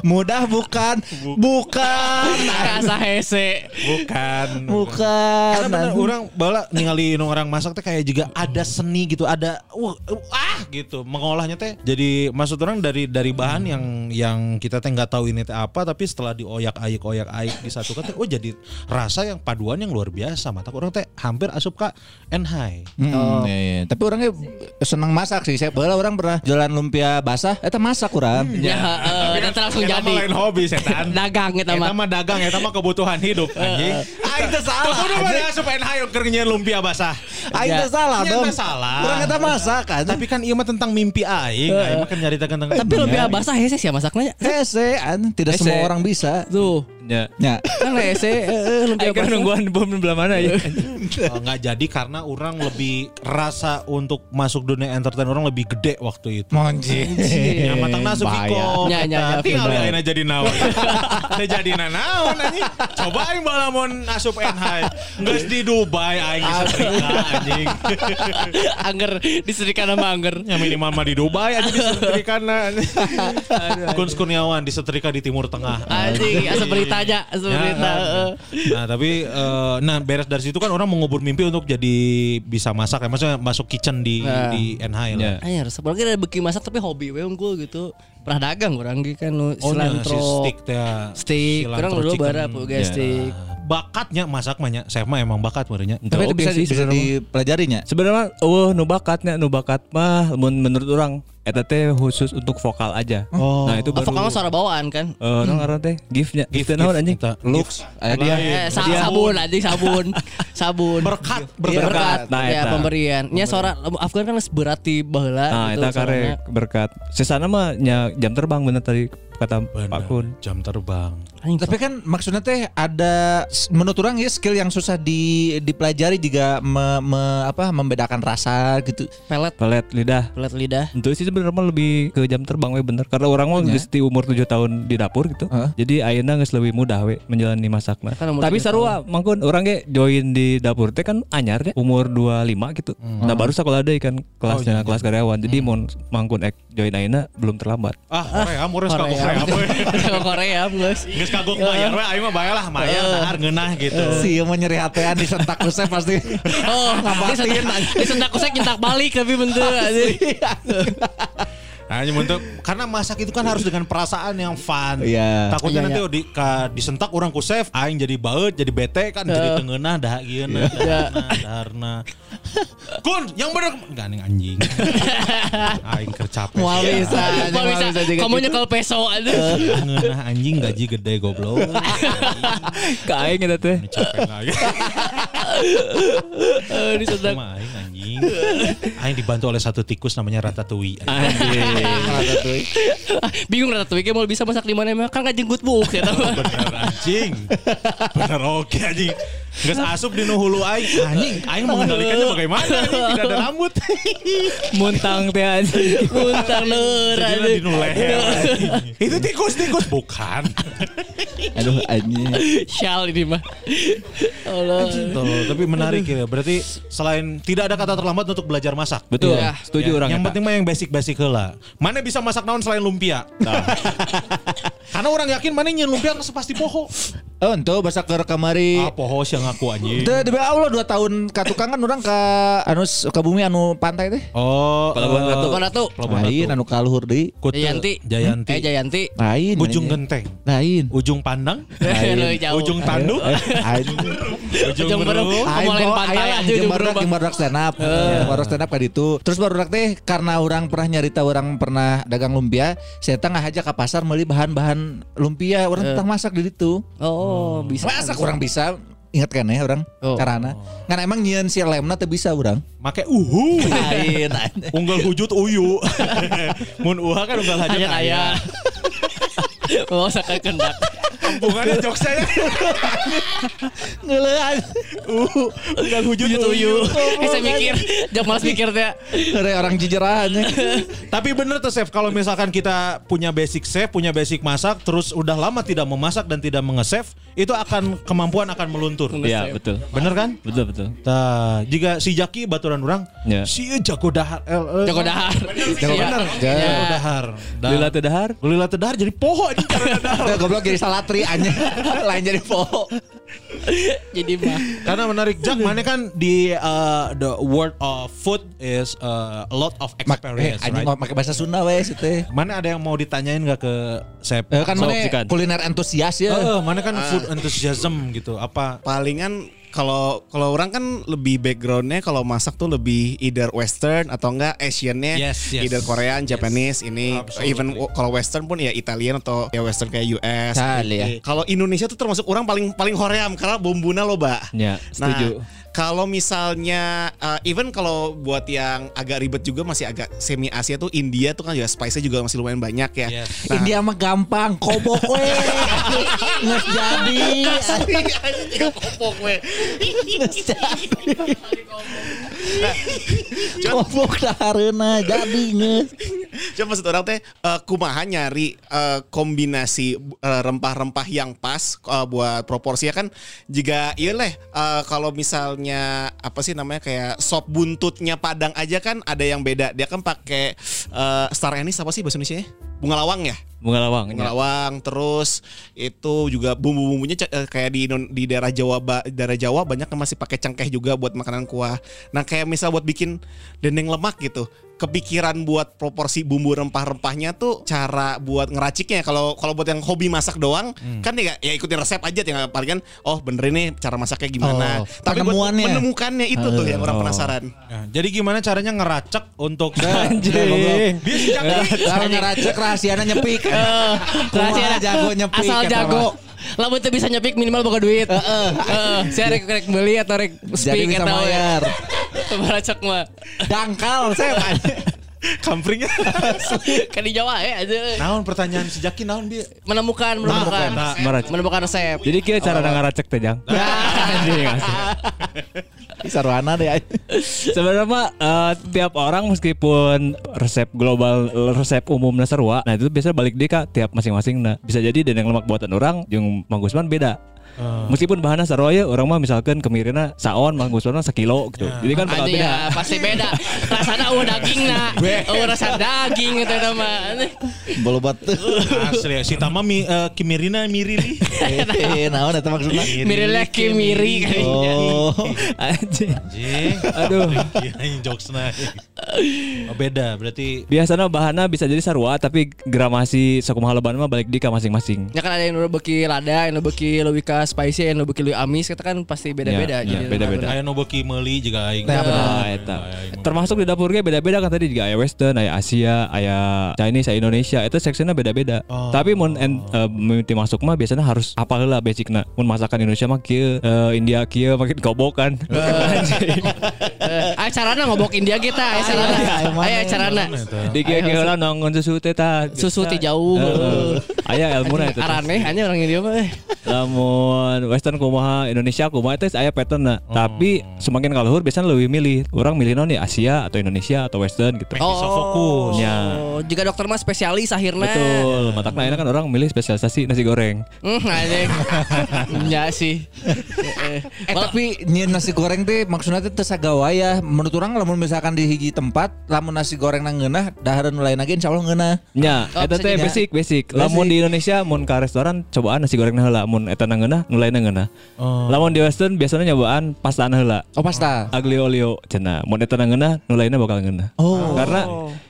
Mudah bukan? Bukan. Rasa hese. bukan Bukan. Karena bener orang bala ningali orang masak teh kayak juga ada seni gitu, ada wah ah gitu mengolahnya teh. Jadi maksud orang dari dari bahan yang yang kita teh nggak tahu ini teh apa tapi setelah dioyak-ayik oyak-ayik disatukan teh oh jadi rasa yang paduan yang luar biasa. Mata orang teh hampir asup ka enhai. Hmm, iya, iya. Tapi orangnya senang masak sih. Saya bala orang pernah jalan lumpia basah, eta masak orang. Ya, heeh, dan langsung Eta mah lain jadi. hobi setan. Dagang eta Eta mah. mah dagang, eta mah kebutuhan hidup anjing. Aing teh salah. Tuh kudu mah asup keur nyeun lumpia basah. Aing teh salah Nya dong. salah. Orang eta masak kan. Tapi kan iya mah tentang mimpi aing, aing mah kan nyaritakeun tentang Tapi lebih basah hese sih masaknya. hese tidak semua orang bisa. Tuh. Ya. Ya. Kan hese heeh, kan basah. nungguan bom belah mana ya. Oh, nggak jadi karena orang lebih rasa untuk masuk dunia entertain orang lebih gede waktu itu. Monji. Ya matang nasu Viko. Nya, nya, nya, Tinggal ayeuna jadi naon. Teh jadi naon anjing. Coba aing bala mun asup NH. Geus di Dubai aing di setrika anjing. Angger disetrika nama angger. Ya minimal mah di Dubai aja di setrika Kun Kurniawan di setrika di Timur Tengah. Anjing, asa beritanya, asa Ya, kan. heeh. Nah tapi eh, nah beres dari situ kan orang mengubur mimpi untuk jadi bisa masak ya maksudnya masuk kitchen di Nah. di NH ya. Ya. Anjir, apalagi ada beki masak tapi hobi we unggul gitu. Pernah dagang orang gitu kan nu Oh, nya, si cilantro. stick cilantro orang dulu bara puga Ya. stick. bakatnya masak mah nya. Chef mah emang bakat merenya. Ente Tapi itu bisa, sih bisa sebenarnya mah. dipelajarinya. Sebenarnya oh nu bakatnya nu bakat mah mun menurut orang eta teh khusus untuk vokal aja. Oh. Nah, itu Oh, baru vokalnya suara bawaan kan? Eh, naon ngaran teh? Gift-nya. Gift, naon anjing? Lux, aya dia. Eh, sa- sabun anjing sabun. sabun. Berkat, berkat. berkat. Nah, ya eta. pemberian. Nya suara Afgan kan berarti baheula Nah, gitu eta kare suaranya. berkat. Sisana mah nya jam terbang bener tadi kata Pak Kun. Jam terbang. Tapi kan maksudnya teh ada menurut orang ya skill yang susah di dipelajari juga me- me- apa membedakan rasa gitu. pelet Pelet lidah. pelet lidah. Itu sih sebenarnya lebih ke jam terbang we bener karena orang mah geus di umur 7 tahun di dapur gitu. Heeh. Jadi ayeuna geus lebih mudah we menjalani masakna. Kan Tapi 7 sarua mangkun orang ge join di dapur teh kan anyar deh umur 25 gitu. Nah baru sekolah deui kan kelasnya kelas karyawan. Jadi mau mangkun ek join ayeuna belum terlambat. Ah, Korea, ka Korea. Korea. Korea. Geus kagok bayar we, aing mah bayar lah, bayar dahar ngeunah gitu. Si mau nyeri hatean di sentak kusep pasti. Oh, ngabatin. Disentak kusek nyentak balik tapi bentuk hanya untuk karena masak itu kan harus dengan perasaan yang fun. Iya. Takutnya Iya, nanti iya. di ka, disentak orang ku save, aing jadi baut, jadi bete kan, jadi tengenah dah gieuna, Iya. daharna, daharna. Kun, yang bener enggak ning anjing. aing kercapek. Mual bisa. Mau bisa kamu gitu. nyekel peso aja. Tengenah anjing gaji gede goblok. Ka aing eta teh. Ini capek lagi. Disentak. Sama aing anjing. Aing dibantu oleh satu tikus namanya Ratatouille. Anjing. Bingung rata tuh mau bisa masak di mana emang kan gak jenggut buk ya tahu. Bener anjing. Bener oke anjing. Geus asup di nu hulu aing. Anjing, aing mengendalikannya bagaimana anjing? Tidak ada rambut. Muntang teh anjing. Ler Jadi anjing. di nu leher. Itu tikus-tikus bukan. Aduh anjing. Syal ini mah. Allah. Tuh, tapi menarik ya. Berarti selain tidak ada kata terlambat untuk belajar masak. Betul. Iya. Setuju orang Yang penting mah yang basic-basic heula. Mana bisa masak naon selain lumpia? Karena orang yakin mana nyen lumpia pasti poho. Oh, ento bahasa ke kamari. Ah, poho sih ngaku anjing. Teu demi Allah 2 tahun katukangan orang ke anu ke bumi anu pantai teh. Oh, Pelabuhan eh, Ratu. Bukan ratu. Pelabuhan Lain anu kaluhur deui. Kute Jayanti. Jayanti. Eh Jayanti. Lain. Ujung genteng. Lain. Ujung pandang. Jauh. Ujung tanduk. Anjing. Ujung beruk. beruk. Kamu lain pantai aja ujung baru berubah. baru stand up. Baru stand up kali itu. Terus baru teh karena orang pernah nyarita orang pernah dagang lumpia, saya tengah aja ke pasar beli bahan-bahan lumpia, orang tentang masak di situ. Oh, bisa. Masak orang bisa. Ingat kan ya orang Oh. carana. Ngan emang nyian si lemna teu bisa orang. Make uhu. Lain. Unggal hujut uyu. Mun uha kan unggal hajat Hanya kaya. Oh, sakai kendak. Kampungannya jok saya. Ngeulean. Uh, unggal hujut Jujut uyu. uyu. Eh saya mikir, jangan malas mikir teh. Ada orang jijerahannya. Tapi bener tuh Chef kalau misalkan kita punya basic chef, punya basic masak, terus udah lama tidak memasak dan tidak mengesef, itu akan kemampuan akan meluntur. Iya, betul. Bener kan? Betul betul. Nah, jika si Jaki baturan orang, Ya. si jago dahar. eh, eh, Jago dahar. Jago Iya. bener. Iya. Jago dahar. Dah- Lila teh dahar. Lila teh dahar jadi poho ini cara dahar. Udah goblok jadi salatri aja. Lain jadi poho. Jadi mah. Karena menarik Jak, mana kan di uh, the world of food is uh, a lot of Mak eh, experience, anjing right? ngomong pakai bahasa Sunda we situ teh. Mana ada yang mau ditanyain gak ke Chef? Eh, kan mana kuliner entusias ya. Eh, mana kan food enthusiasm gitu. Apa? Palingan kalau kalau orang kan lebih backgroundnya kalau masak tuh lebih either Western atau enggak Asiannya Yes, yes. either Korean, Japanese ini Absolutely. even kalau Western pun ya Italian atau ya Western kayak US. Kali ya. Kalau Indonesia tuh termasuk orang paling paling hoream karena bumbunya loba. Ya, setuju. Nah, kalau misalnya uh, even kalau buat yang agak ribet juga masih agak semi Asia tuh India tuh kan ya spice-nya juga masih lumayan banyak ya. Yes. Nah, India mah gampang, kobok we. Nges jadi. kopok we. Nges jadi. Kobok dahareuna jadi nges. Cuma maksud orang teh eh, kumaha nyari eh, kombinasi eh, rempah-rempah yang pas eh, buat proporsinya kan jika iya leh eh, kalau misalnya apa sih namanya kayak sop buntutnya Padang aja kan ada yang beda. Dia kan pakai eh, star anise apa sih bahasa Indonesia Bunga lawang ya? Bunga lawang. Bunga ya. lawang terus itu juga bumbu-bumbunya ca- eh, kayak di di daerah Jawa daerah Jawa banyak yang masih pakai cengkeh juga buat makanan kuah. Nah, kayak misal buat bikin dendeng lemak gitu. Kepikiran buat proporsi bumbu rempah-rempahnya tuh cara buat ngeraciknya. Kalau kalau buat yang hobi masak doang kan ya, ya ikutin resep aja tinggal paling kan oh bener ini cara masaknya gimana. Oh, Tapi buat penemuannya. menemukannya itu tuh yang orang penasaran. Nah, jadi gimana caranya ngeracek untuk Anjing. Dia sejak Kalau ngeracek rahasianya nyepik. Rahasia Kumaha jago nyepik. Asal jago. Lamun teu bisa nyepik minimal boga duit. Heeh. Saya rek rek beli atau rek speak atau bayar. Baracok mah. Dangkal saya kampringnya. Kan di Jawa ya aja. Naon pertanyaan sejaki naon dia? Menemukan menemukan Nah, menemukan resep. Jadi kira cara ngaracek teh jang. Anjing asli. Sarwana deh. Sebenarnya mah eh, tiap orang meskipun resep global resep umumnya sarua, nah itu biasanya balik deh kak tiap masing-masing nah bisa jadi dan yang lemak buatan orang yang Mang Gusman beda. Meskipun bahannya ya orang mah misalkan kemirina saon Mang Gusman mah sekilo gitu. Jadi kan bakal Anjing beda. ya, pasti beda. Rasanya eueuh daging na. Eueuh rasa daging gitu eta mah. Bolobat tuh. Asli si Tama mi, eh, Kimirina Mirili. Eh, naon eta maksudnya? Miri leki miri kayaknya. Oh. Anjing. Anjing. Aduh. Kirain jokesna. Oh, beda berarti Biasanya bahannya bisa jadi sarua tapi gramasi sakumaha leban mah balik di ka masing-masing. Ya kan ada yang nu beki lada, yang nu beki lebih ke spicy, yang nu beki lebih amis, kita kan pasti beda-beda. Ya, ya, Jadi beda-beda. aya nu beuki meuli juga aing. Nah. Nah, eta. Termasuk di dapur ge beda-beda kan tadi juga aya western, aya Asia, aya Chinese, aya Indonesia. Itu seksinya beda-beda. Tapi mun eh, mimiti masuk mah biasanya harus apal lah basicna. Mun masakan Indonesia mah kieu, eh, India kieu makin gobokan. Anjing. Eh, acarana ngobok India kita. Aya acarana. Di lah nonggon susu teh tah. Susu ti jauh. Heeh. Aya ilmuna eta. teh. Araneh hanya orang India mah. eh. Lamun western kumaha Indonesia kumaha itu aya pattern Tapi semakin kaluhur biasanya lebih milih. Orang milih non di Asia atau Indonesia atau western gitu. Bisa fokus. Ya. Oh, jika dokter mah spesialis akhirnya. Betul, matakna enak kan orang milih spesialisasi nasi goreng. Hmm, anjing. Ya sih. Eh, Eh tapi nyi nasi goreng teh maksudnya teh teu sagawa ya. Menurut orang lamun misalkan di hiji tempat lamun nasi goreng nang ngeunah dahareun nu lain lagi insyaallah ngeunah. Ya, Oh, eta teh jadi. basic, basic. Lamun di Indonesia mun ka restoran cobaan nasi goreng heula, mun eta nangeunah nu lain nangeunah. Lamun di western biasanya nyobaan pasta heula. Oh pasta. Aglio olio cenah. Mun eta nangeunah nu lainnya bakal ngeunah. Oh. Karena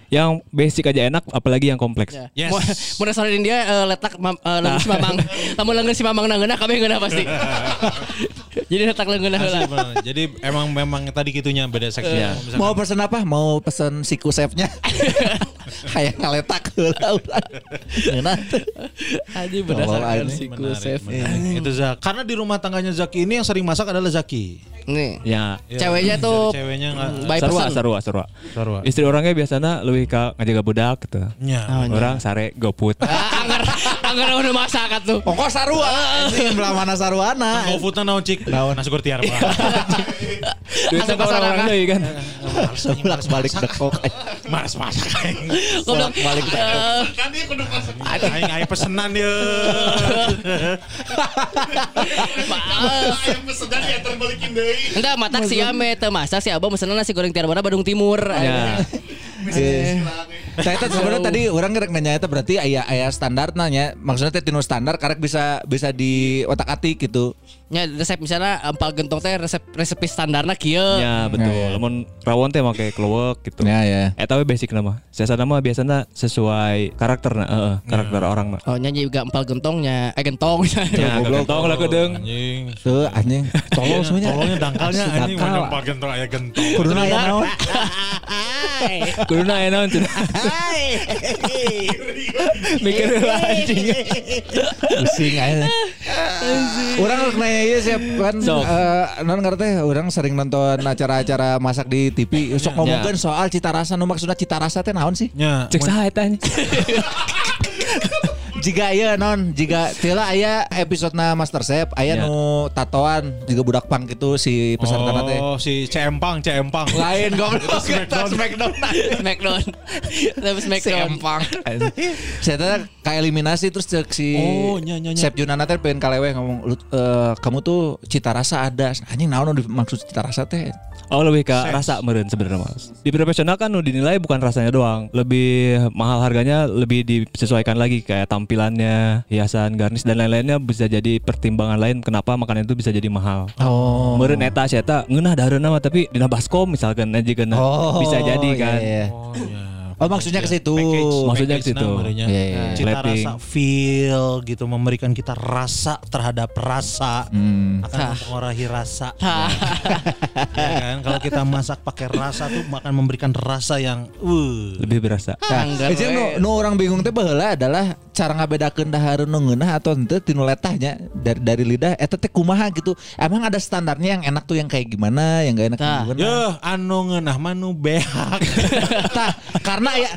yang basic aja enak apalagi yang kompleks. Ya. Yes. Mau restoran India eh, letak mam, eh, leunggeun si Mamang. Lamun si Mamang nangeuna kami ngeuna pasti. Jadi letak Asli, heula. bener. Jadi emang memang tadi gitunya beda seksi. Misalkan- Mau pesen apa? Mau pesen siku chefnya. Kayak ngaletak heula urang. Ngeunah. teh. Anjing Tolol berdasarkan chef. menarik. Itu Zak. Karena di rumah tangganya Zaki ini yang sering masak adalah Zaki. Nih. Ya. Iya. Ceweknya tuh ceweknya nggak by Sarua, person. sarua, sarua. Sarua. Istri orangnya biasanya lebih ka ngajaga budak gitu. Ya. Orang sare goput. Ah, anggar anggar udah masak tuh. Pokok sarua. Anjing belah mana saruana. Foodnya naon cik? Nasi goreng tiar mah. Duitnya Asup pasar orang-orang kan? deui kan. Sebelah balik dekok. Mas masak aing. Goblok. Balik Eh, Aing aing pesenan ya. Ayam pesenan ya terbalikin deui. Entah matak si Ame teu masak si Abah mesen nasi goreng tiar Badung Timur. Ya. Saya teh sebenarnya tadi orang ngerek nanya itu berarti aya aya standar nanya. Maksudnya teh tinu standar karek bisa bisa di otak-atik gitu. Ya resep misalnya empal gentong teh resep resepi standarna kieu. Ya betul. Lamun rawon teh make kluwek gitu. Ya ya. Eh tapi basic nama. Saya nama biasanya sesuai karakter nah, heeh, karakter orang mah. Oh nyanyi juga empal gentongnya, eh gentong. Ya, gentong lah kedeng. Anjing. Tuh anjing. Tolong semuanya. Tolongnya dangkalnya anjing mana pakai gentong aya gentong. Kuduna aya naon? Kuduna aya naon cenah. Mikir anjing. Pusing aja. Orang rek ieu siap kan Sok. eh, non ngerti orang sering nonton acara-acara masak di TV. Sok ngomongkeun soal cita rasa nu maksudna cita rasa teh naon sih? Ya. Cek saha eta. Jika iya non, jika tila aya episode na Master Chef, aya Ya. nu tatoan juga budak pang gitu si peserta teh. Oh, si Cempang, Cempang. Lain goblok Smackdown. Smackdown. Smackdown. Tapi Smackdown. Saya teh ka eliminasi terus cek si Oh, nya, nya, nya. Chef Junana teh pengen kalewe ngomong lu eh, kamu tuh cita rasa ada. Anjing naon dimaksud cita rasa teh? Oh lebih ke rasa meren sebenarnya mas. Di profesional kan nu dinilai bukan rasanya doang, lebih mahal harganya lebih disesuaikan lagi kayak tampilan tampilannya, hiasan, garnish dan lain-lainnya bisa jadi pertimbangan lain kenapa makanan itu bisa jadi mahal. Oh. Meureun eta eta ngeunah dahareuna mah tapi dina baskom misalkan aja Oh, bisa jadi iya, kan. iya. Oh, ya. Oh, maksudnya ke situ. Maksudnya ke situ. namanya. Iya, iya. Cita rasa feel gitu memberikan kita rasa terhadap rasa Hmm. akan mempengaruhi rasa. ya kan kalau kita masak pakai rasa tuh akan memberikan rasa yang uh Lebih berasa. Nah, itu nu, nu orang bingung teh baheula adalah cara ngabedakeun dahareun nu ngeunah atau henteu tinu letahnya dari dari lidah eta teh kumaha gitu. Emang ada standarnya yang enak tuh yang kayak gimana, yang gak enak gimana. Ya, anu ngeunah mah nu behak. Tah, karena ya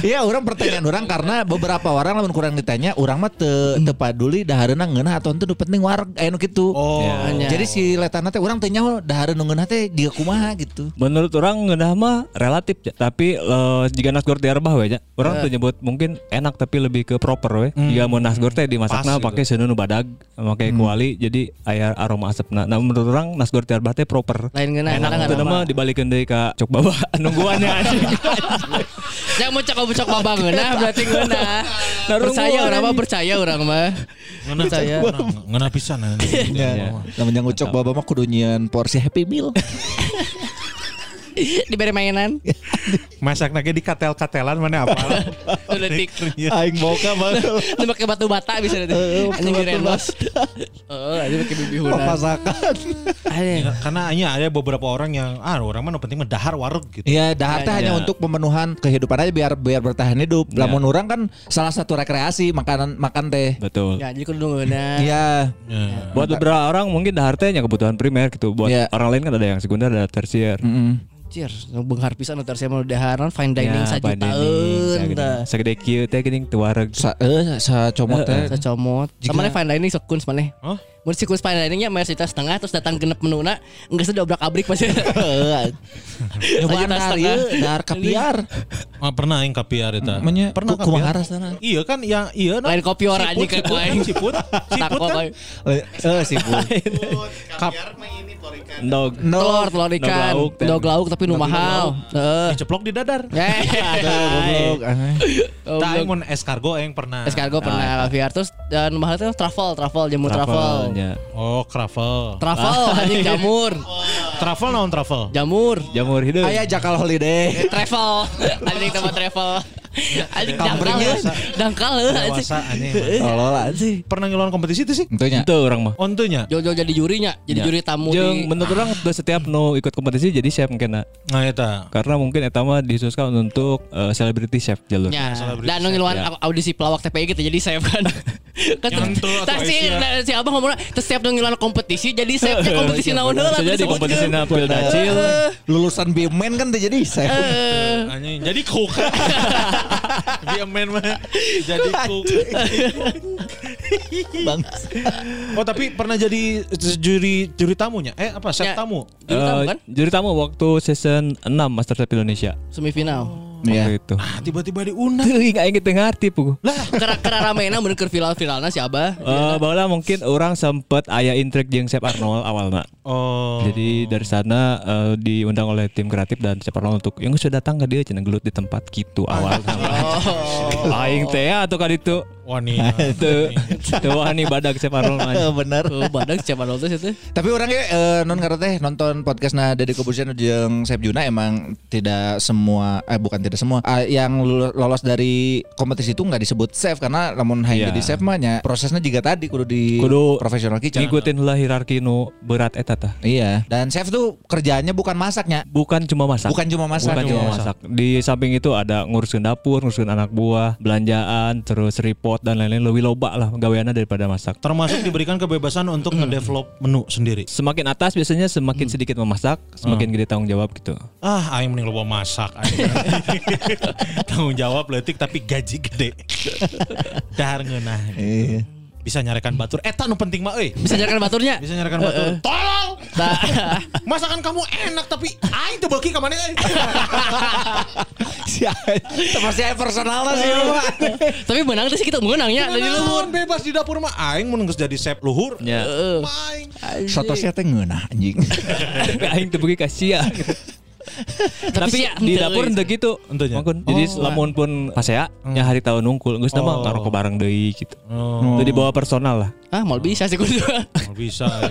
Iya orang pertanyaan orang karena beberapa orang lamun kurang ditanya orang mah teu teu paduli dahareuna ngeunah atau nu penting wareg aya nu kitu. Oh. Ya. Jadi si letana teh orang teh nyaho dahareun nu ngeunah teh jiga kumaha gitu. Menurut orang ngeunah mah relatif ya. Tapi eh, jika nasgor diarbah we nya. Orang Eh. tuh nyebut mungkin enak tapi lebih ke proper we. Jika mau nasgor teh dimasakna gitu. pakai seuneu nu badag, pakai kuali jadi aya aroma asapna. Nah menurut orang nasgor diarbah teh proper. Lain geuna Enak itu nama dibalikin deui ka cok bawa nungguannya anjing. Yang mau cakap cok babang geuna berarti. Narung Percaya gua, orang mah percaya orang mah. Ngeunah Percaya. Ngeunah pisan. Lamun yang ucok baba mah kudu nyieun porsi happy meal. Diberi mainan. Masak lagi di katel-katelan mana apa? Detik. Aing boga banget. Lu pakai batu bata bisa nanti. Anjing di Rendos. Oh, anjing pakai bibi huna. Masakan. Anjing. Karena hanya ada beberapa orang yang ah orang mah nu penting mah dahar wareg gitu. Iya, dahar teh Ya, hanya ya. untuk pemenuhan kehidupan aja biar biar bertahan hidup. Ya. Lamun orang kan salah satu rekreasi makanan makan teh. Betul. Ya, jadi kudu. Iya. Ya. Buat beberapa orang mungkin dahar teh nya kebutuhan primer gitu. Buat Iya. orang lain kan ada yang sekunder, ada tersier. Cier, nu beunghar pisan nu tersier mah daharan fine dining Ya, dining, sajutaan sagede- kieu teh geuning teu wareg. Sa eh sa comot teh. Sacomot. Jika- Sama fine dining sok kun maneh. Hah? Mun si kun fine diningnya mayar sejuta setengah terus datang genep menuna geus dobrak abrik pasti. Sejuta dahar setengah. ieu, dahar kapiar. Ah, pernah yang kapiar eta. Namanya pernah ku- kumaha rasana? Iya kan yang iya. Lain kopi orang anjing Siput, ke aing. siput, siput, siput Tako kan. kan. Eh, eh sibuk. Kaviar mah ini torikan. Dog. Telur, telur ikan, dog lauk tapi nu mahal. Heeh. Diceplok di dadar. Eh, Goblok. aneh. Tah mun escargot aing pernah. Escargot pernah kaviar terus dan mahal itu truffle, truffle jamu truffle. Travelnya. Oh, truffle. Truffle anjing jamur. Truffle naon truffle? Jamur. Jamur hidup. Aya jakal holiday. Travel. Anjing tempat travel. Anjing dangkal biasa. Dangkal heuh anjing. Sih. Pernah ngeluarin kompetisi itu sih? Tentunya. Itu orang mah. Ontunya. Jol-jol jadi jurinya, jadi Ya. juri tamu Jeung di menurut orang udah setiap nu ikut kompetisi jadi chef mungkin Nah, eta. karena mungkin eta mah untuk eh, celebrity chef jalur. Ya, dan chef, ngiluan ya. audisi pelawak TPI gitu jadi saya kan. kan itu si, Asia. nah, si abang ngomong setiap ngiluan kompetisi jadi saya kompetisi naon heula Bisa jadi kompetisi napil dacil. Lulusan BMN kan jadi saya. Eh, jadi cook. Dia main mah jadi cook. Bang. Oh, tapi pernah jadi juri juri tamunya. Eh, apa? Chef Ya. tamu. Juri tamu Eh, kan? Juri tamu waktu season 6 Master Chef Indonesia. Semifinal. Waktu Iya. itu. Ah, tiba-tiba diundang. Tuh ingat inget ngerti pugu. Lah, Kera kera ramena bener keur final-finalna si Abah. Eh, bahwa mungkin orang sempet aya intrik jeung Chef Arnold awalnya. Oh. Jadi dari sana eh, diundang oleh tim kreatif dan Chef Arnold untuk yang sudah datang ke dia cenah gelut di tempat gitu awal. Oh. Aing teh ya, atau kali itu Wah nih. tuh tuh wah nih badak Chef Arnold mah. Bener. Oh, badak siapa nonton itu? Tapi orangnya eh, non karena teh nonton podcast na Deddy Kobusier jeung Chef Juna emang tidak semua eh bukan tidak semua ah, yang lolos dari kompetisi itu nggak disebut chef karena namun hanya Iya. jadi chef mah nya prosesnya juga tadi kudu di Kudu profesional kitchen. Ngikutin lah hierarki nu berat eta tah. Iya. Dan chef tuh kerjaannya bukan masaknya. Bukan cuma masak. Bukan cuma masak. Bukan cuma Iya. masak. Di samping itu ada ngurusin dapur, ngurusin anak buah, belanjaan, terus report dan lain-lain lebih loba lah gaweana daripada masak. Termasuk diberikan kebebasan untuk ngedevelop menu sendiri. Semakin atas biasanya semakin sedikit memasak, semakin gede tanggung jawab gitu. Ah, aing mending loba masak. Tanggung jawab letik tapi gaji gede. Dahar ngeunah. Iya. Bisa nyarekan batur. Eta nu penting mah euy. Bisa nyalakan baturnya? Bisa nyarekan batur. Tolong. Nah, Masakan kamu enak tapi aing teu beuki ka mana euy. Si saya personal lah sih tapi menang sih kita menangnya dari luhur. Bebas di dapur mah aing mun geus jadi chef luhur. Ya. Heeh. Aing. Soto sia teh ngeunah anjing. Aing teu beuki ka sia. Tapi sia, di dapur ente gitu. Henteu nya? Mangkun. Jadi lamun pun pasea nya hari tahun nungkul geus mah Oh. ngarokok bareng deui gitu. Oh, Itu dibawa personal lah. Ah, mau bisa sih kudu. mau bisa. ya.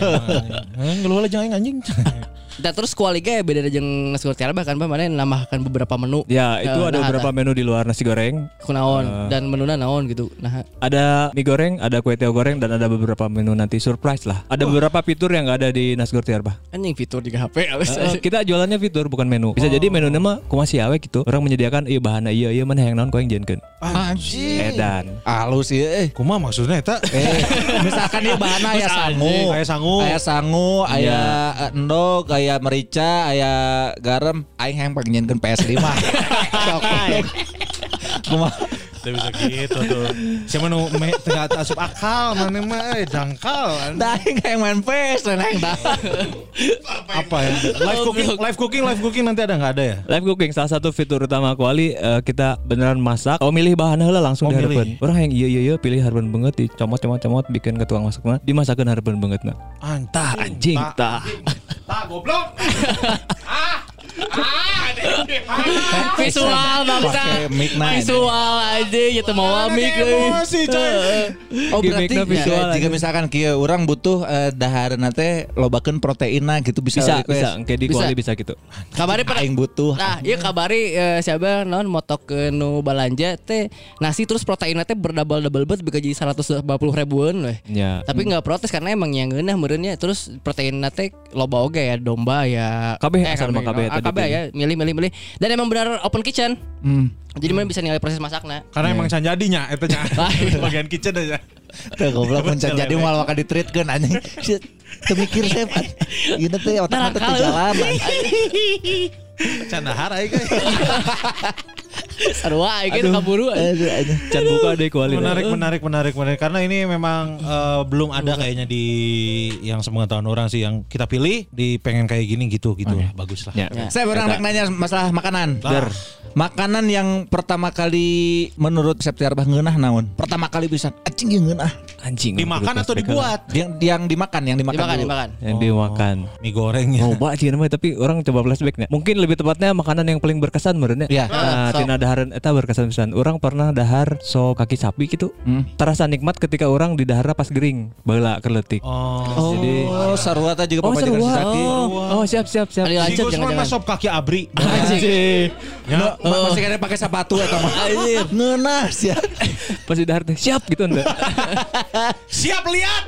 Eh, Ngeluh aja anjing. Dan terus kualiga ya beda jeung nasi goreng bahkan mana nambahkan beberapa menu. Ya, itu Eh, ada nah, beberapa menu di luar nasi goreng. kunaon dan menuna naon gitu. Nah, Ada mie goreng, ada kue teo goreng dan ada beberapa menu nanti surprise lah. Ada beberapa fitur yang gak ada di nasi goreng tiar, Bah. anjing fitur di HP halus. Eh, kita jualannya fitur bukan menu. Bisa jadi menu mah kumaha si awe gitu. Orang menyediakan iya bahan iya iya mana yang naon kau yang jenkeun. Anjing. Edan. Halus ya eh. Kumaha maksudnya eta? Eh, misalkan dia bahan aya sangu, Aya sangu. aya sangu, aya eh, endog, aya merica, aya garam, aing hayang panggilkeun PS5. Sok. Kumaha? Tidak bisa gitu tuh. Siapa nu me tengah asup akal mana mah eh dangkal. Da aing hayang main PS dan aing dah. Apa ya? Live cooking, live cooking, live cooking nanti ada nggak ada ya? Live cooking salah satu fitur utama kuali eh, kita beneran masak. Oh milih bahan heula langsung Oh, dihareupeun. Orang yang iya iya iya pilih hareupeun banget dicomot comot comot bikin ke tukang masak mah dimasakeun hareupeun banget nah. Tah anjing tah. Tak goblok. visual bangsa. Visual aja ya teu mau euy. Emosi coy. Oh berarti visual jika, jika misalkan kieu orang butuh eh, dahareuna teh lobakeun proteinna gitu bisa Bisa request. bisa engke di Bisa. kuali bisa gitu. Kabari pada Aing butuh. Nah, iya kabari eh, siapa non motok ke nu balanja teh nasi terus proteinnya teh berdouble double bet bisa jadi 150 ribuan weh. Ya. Tapi nggak protes karena emang yang ngeunah meureunnya terus proteinnya teh loba oge ya domba ya Kabeh asal mah kabeh ah, tadi kabeh ya milih milih milih dan emang benar open kitchen. Hmm. Jadi mana bisa nilai proses masaknya. Karena emang can jadinya eta nya. Bagian kitchen aja. Teu goblok mencan jadi mal maka ditreatkeun anjing. Shit. Teu mikir saya. Ieu teh otak teh Nakal, teu jalan. Can dahar aing guys. Sarua aing teh kaburu. Aduh, anjing. Can buka deh kuali. Menarik, menarik, menarik, menarik. Karena ini memang eh, belum ada kayaknya di yang sepengetahuan orang sih yang kita pilih di pengen kayak gini gitu gitu. Bagus lah. Ya. Saya orang Eta. nak nanya masalah makanan. Der. Makanan yang pertama kali menurut Septiar bah ngeunah naon? Pertama kali bisa yang ngeunah. Anjing. Dimakan atau dibuat? Yang yang dimakan, yang dimakan. Dimakan, dulu. dimakan. Yang dimakan. Mie goreng ya. Oh, Cina mah tapi orang coba flashbacknya. Mungkin lebih tepatnya makanan yang paling berkesan meureun Iya. Nah, sok. tina daharan eta berkesan pisan. Orang pernah dahar so kaki sapi gitu. Hmm. Terasa nikmat ketika orang di dahara pas gering, baheula keletik. Oh. Jadi Oh, sarua teh juga Oh, Saki. Oh, oh, siap siap siap. Kali Si lanjut mah sop kaki abri. Anjing. Ya. Ma- Masih kena pakai sepatu eta mah. Anjir, ngeunah sia. Pas di dahar teh siap gitu ente. Siap lihat.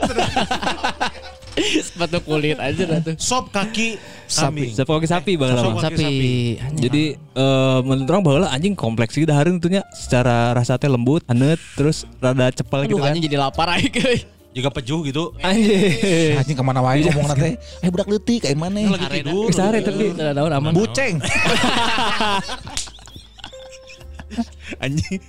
Sepatu kulit aja dah tuh. Sop kaki Sapi. Sop kaki sapi baheula Sop kaki Sapi. Jadi eh menurut orang baheula anjing kompleks sih dahareun tentunya secara rasa teh lembut, anet, terus rada cepel Aduh gitu kan. anjing jadi lapar aing euy. Juga pejuh gitu. Anjing. Anjing ke mana wae ngomong nanti. Eh budak leutik kayak mana? Lagi tidur. Bisa hari tapi aman. Buceng. Anjing.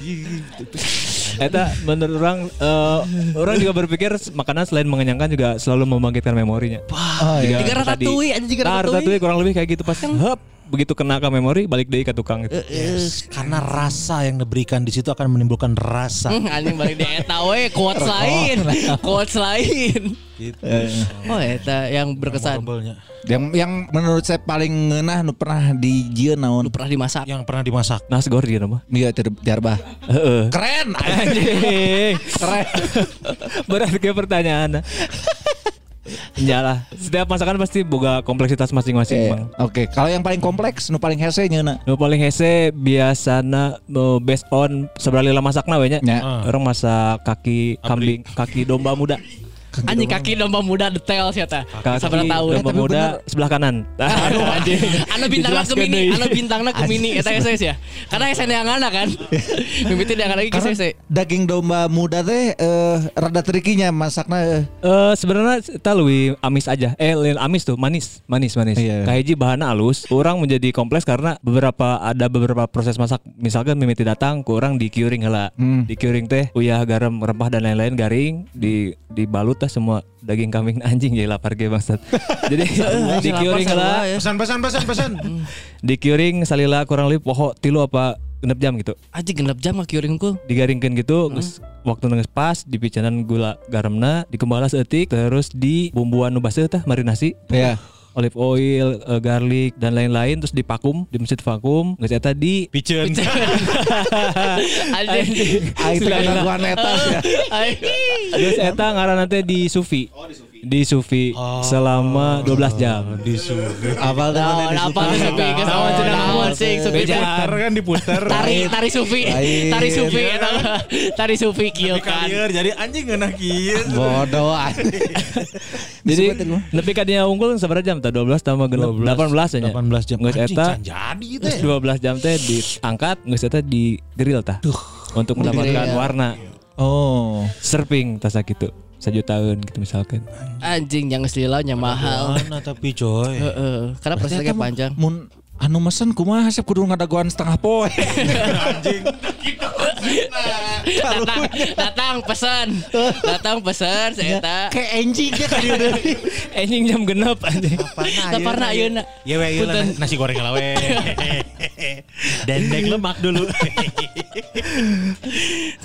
Eta menurut orang eh, orang juga berpikir makanan selain mengenyangkan juga selalu membangkitkan memorinya. Oh iya. Tiga ratatouille aja tiga ratatouille. ratatouille kurang lebih kayak gitu pas hep begitu kena ke memori balik deui ke tukang gitu. Yes, karena rasa yang diberikan di situ akan menimbulkan rasa. Hmm, anjing balik di eta we quotes lain. Quotes lain. Gitu. Oh eta yang berkesan. Yang yang menurut saya paling ngeunah nu pernah dijieun naon? Lu pernah dimasak. Yang pernah dimasak. Nasgor dia nama. Iya Tiarbah. Heeh. Keren. Anjing. Keren. Berat kayak pertanyaan. Iyalah, setiap masakan pasti boga kompleksitas masing-masing, Eh. Oke, kalau yang paling kompleks nu paling hese nyeuna. Nu paling hese biasana nu based on seberapa masakna we nya. Ya. Orang masak kaki kambing, kaki domba muda. Anjing kaki domba muda detail sih. Kaki Sabar tahu. domba muda sebelah kanan. Aduh anjing. Anu bintangna ke mini, anu bintangna ke mini eta SS ya. Karena SS yang ana kan. Mimiti yang lagi ke SS. daging domba muda teh eh rada trikinya masakna eh. Eh sebenarnya kita lebih amis aja. Eh lain amis tuh, manis, manis, manis. Iya. Kahiji bahan halus, orang menjadi kompleks karena beberapa ada beberapa proses masak. Misalkan mimiti datang, kurang di curing heula. Hmm. Di curing teh uyah garam, rempah dan lain-lain garing, di dibalut semua daging kambing anjing jadi lapar ge bangsat. Jadi di curing heula, Pesan pesan pesan pesan. di curing salila kurang lebih poho tilu apa genep jam gitu. Anjing genep jam ka kieuringku. digaringkan gitu geus waktu nangis pas dipicanan gula garamna dikembala seetik terus di bumbuan nu baseuh tah marinasi Ya. Olive oil, eh, garlic dan lain-lain terus dipakum di mesin vakum. Geus eta di Piceun. Anjing. Aing teh gua netas ya. Geus eta ngaranna teh di sufi. Di sufi selama 12 jam. Di sufi. Teh mana Naon di apa Sufi? tuh Sufi? Geus Naon cenah naon sing Sufi? Diputer kan diputer. Tari tari Sufi. Tari Sufi eta mah. Tari Sufi kieu kan. jadi anjing ngeunah kieu. Bodoh anjing. Jadi Disebutin gua. nepi ka dia unggul sabaraha jam tah 12 tambah genep 18 nya. 18 jam. Geus eta jadi Terus teh. 12 jam teh diangkat, geus eta di grill tah. Untuk mendapatkan grill. warna Oh. surfing tah sakitu. Sajutaan gitu misalkan. Anjing yang lila nya mahal. Mana tapi coy. Heeh. Karena prosesnya panjang. Mun anu mesen kumaha sih kudu ngadaguan setengah poe. datang datang pesan datang pesan saya tak Kayak anjing ya kan dia. Anjing jam genep anjing. tak pernah ayeuna Ya we ieu lah, nasi goreng lah we. Dendeng lemak dulu.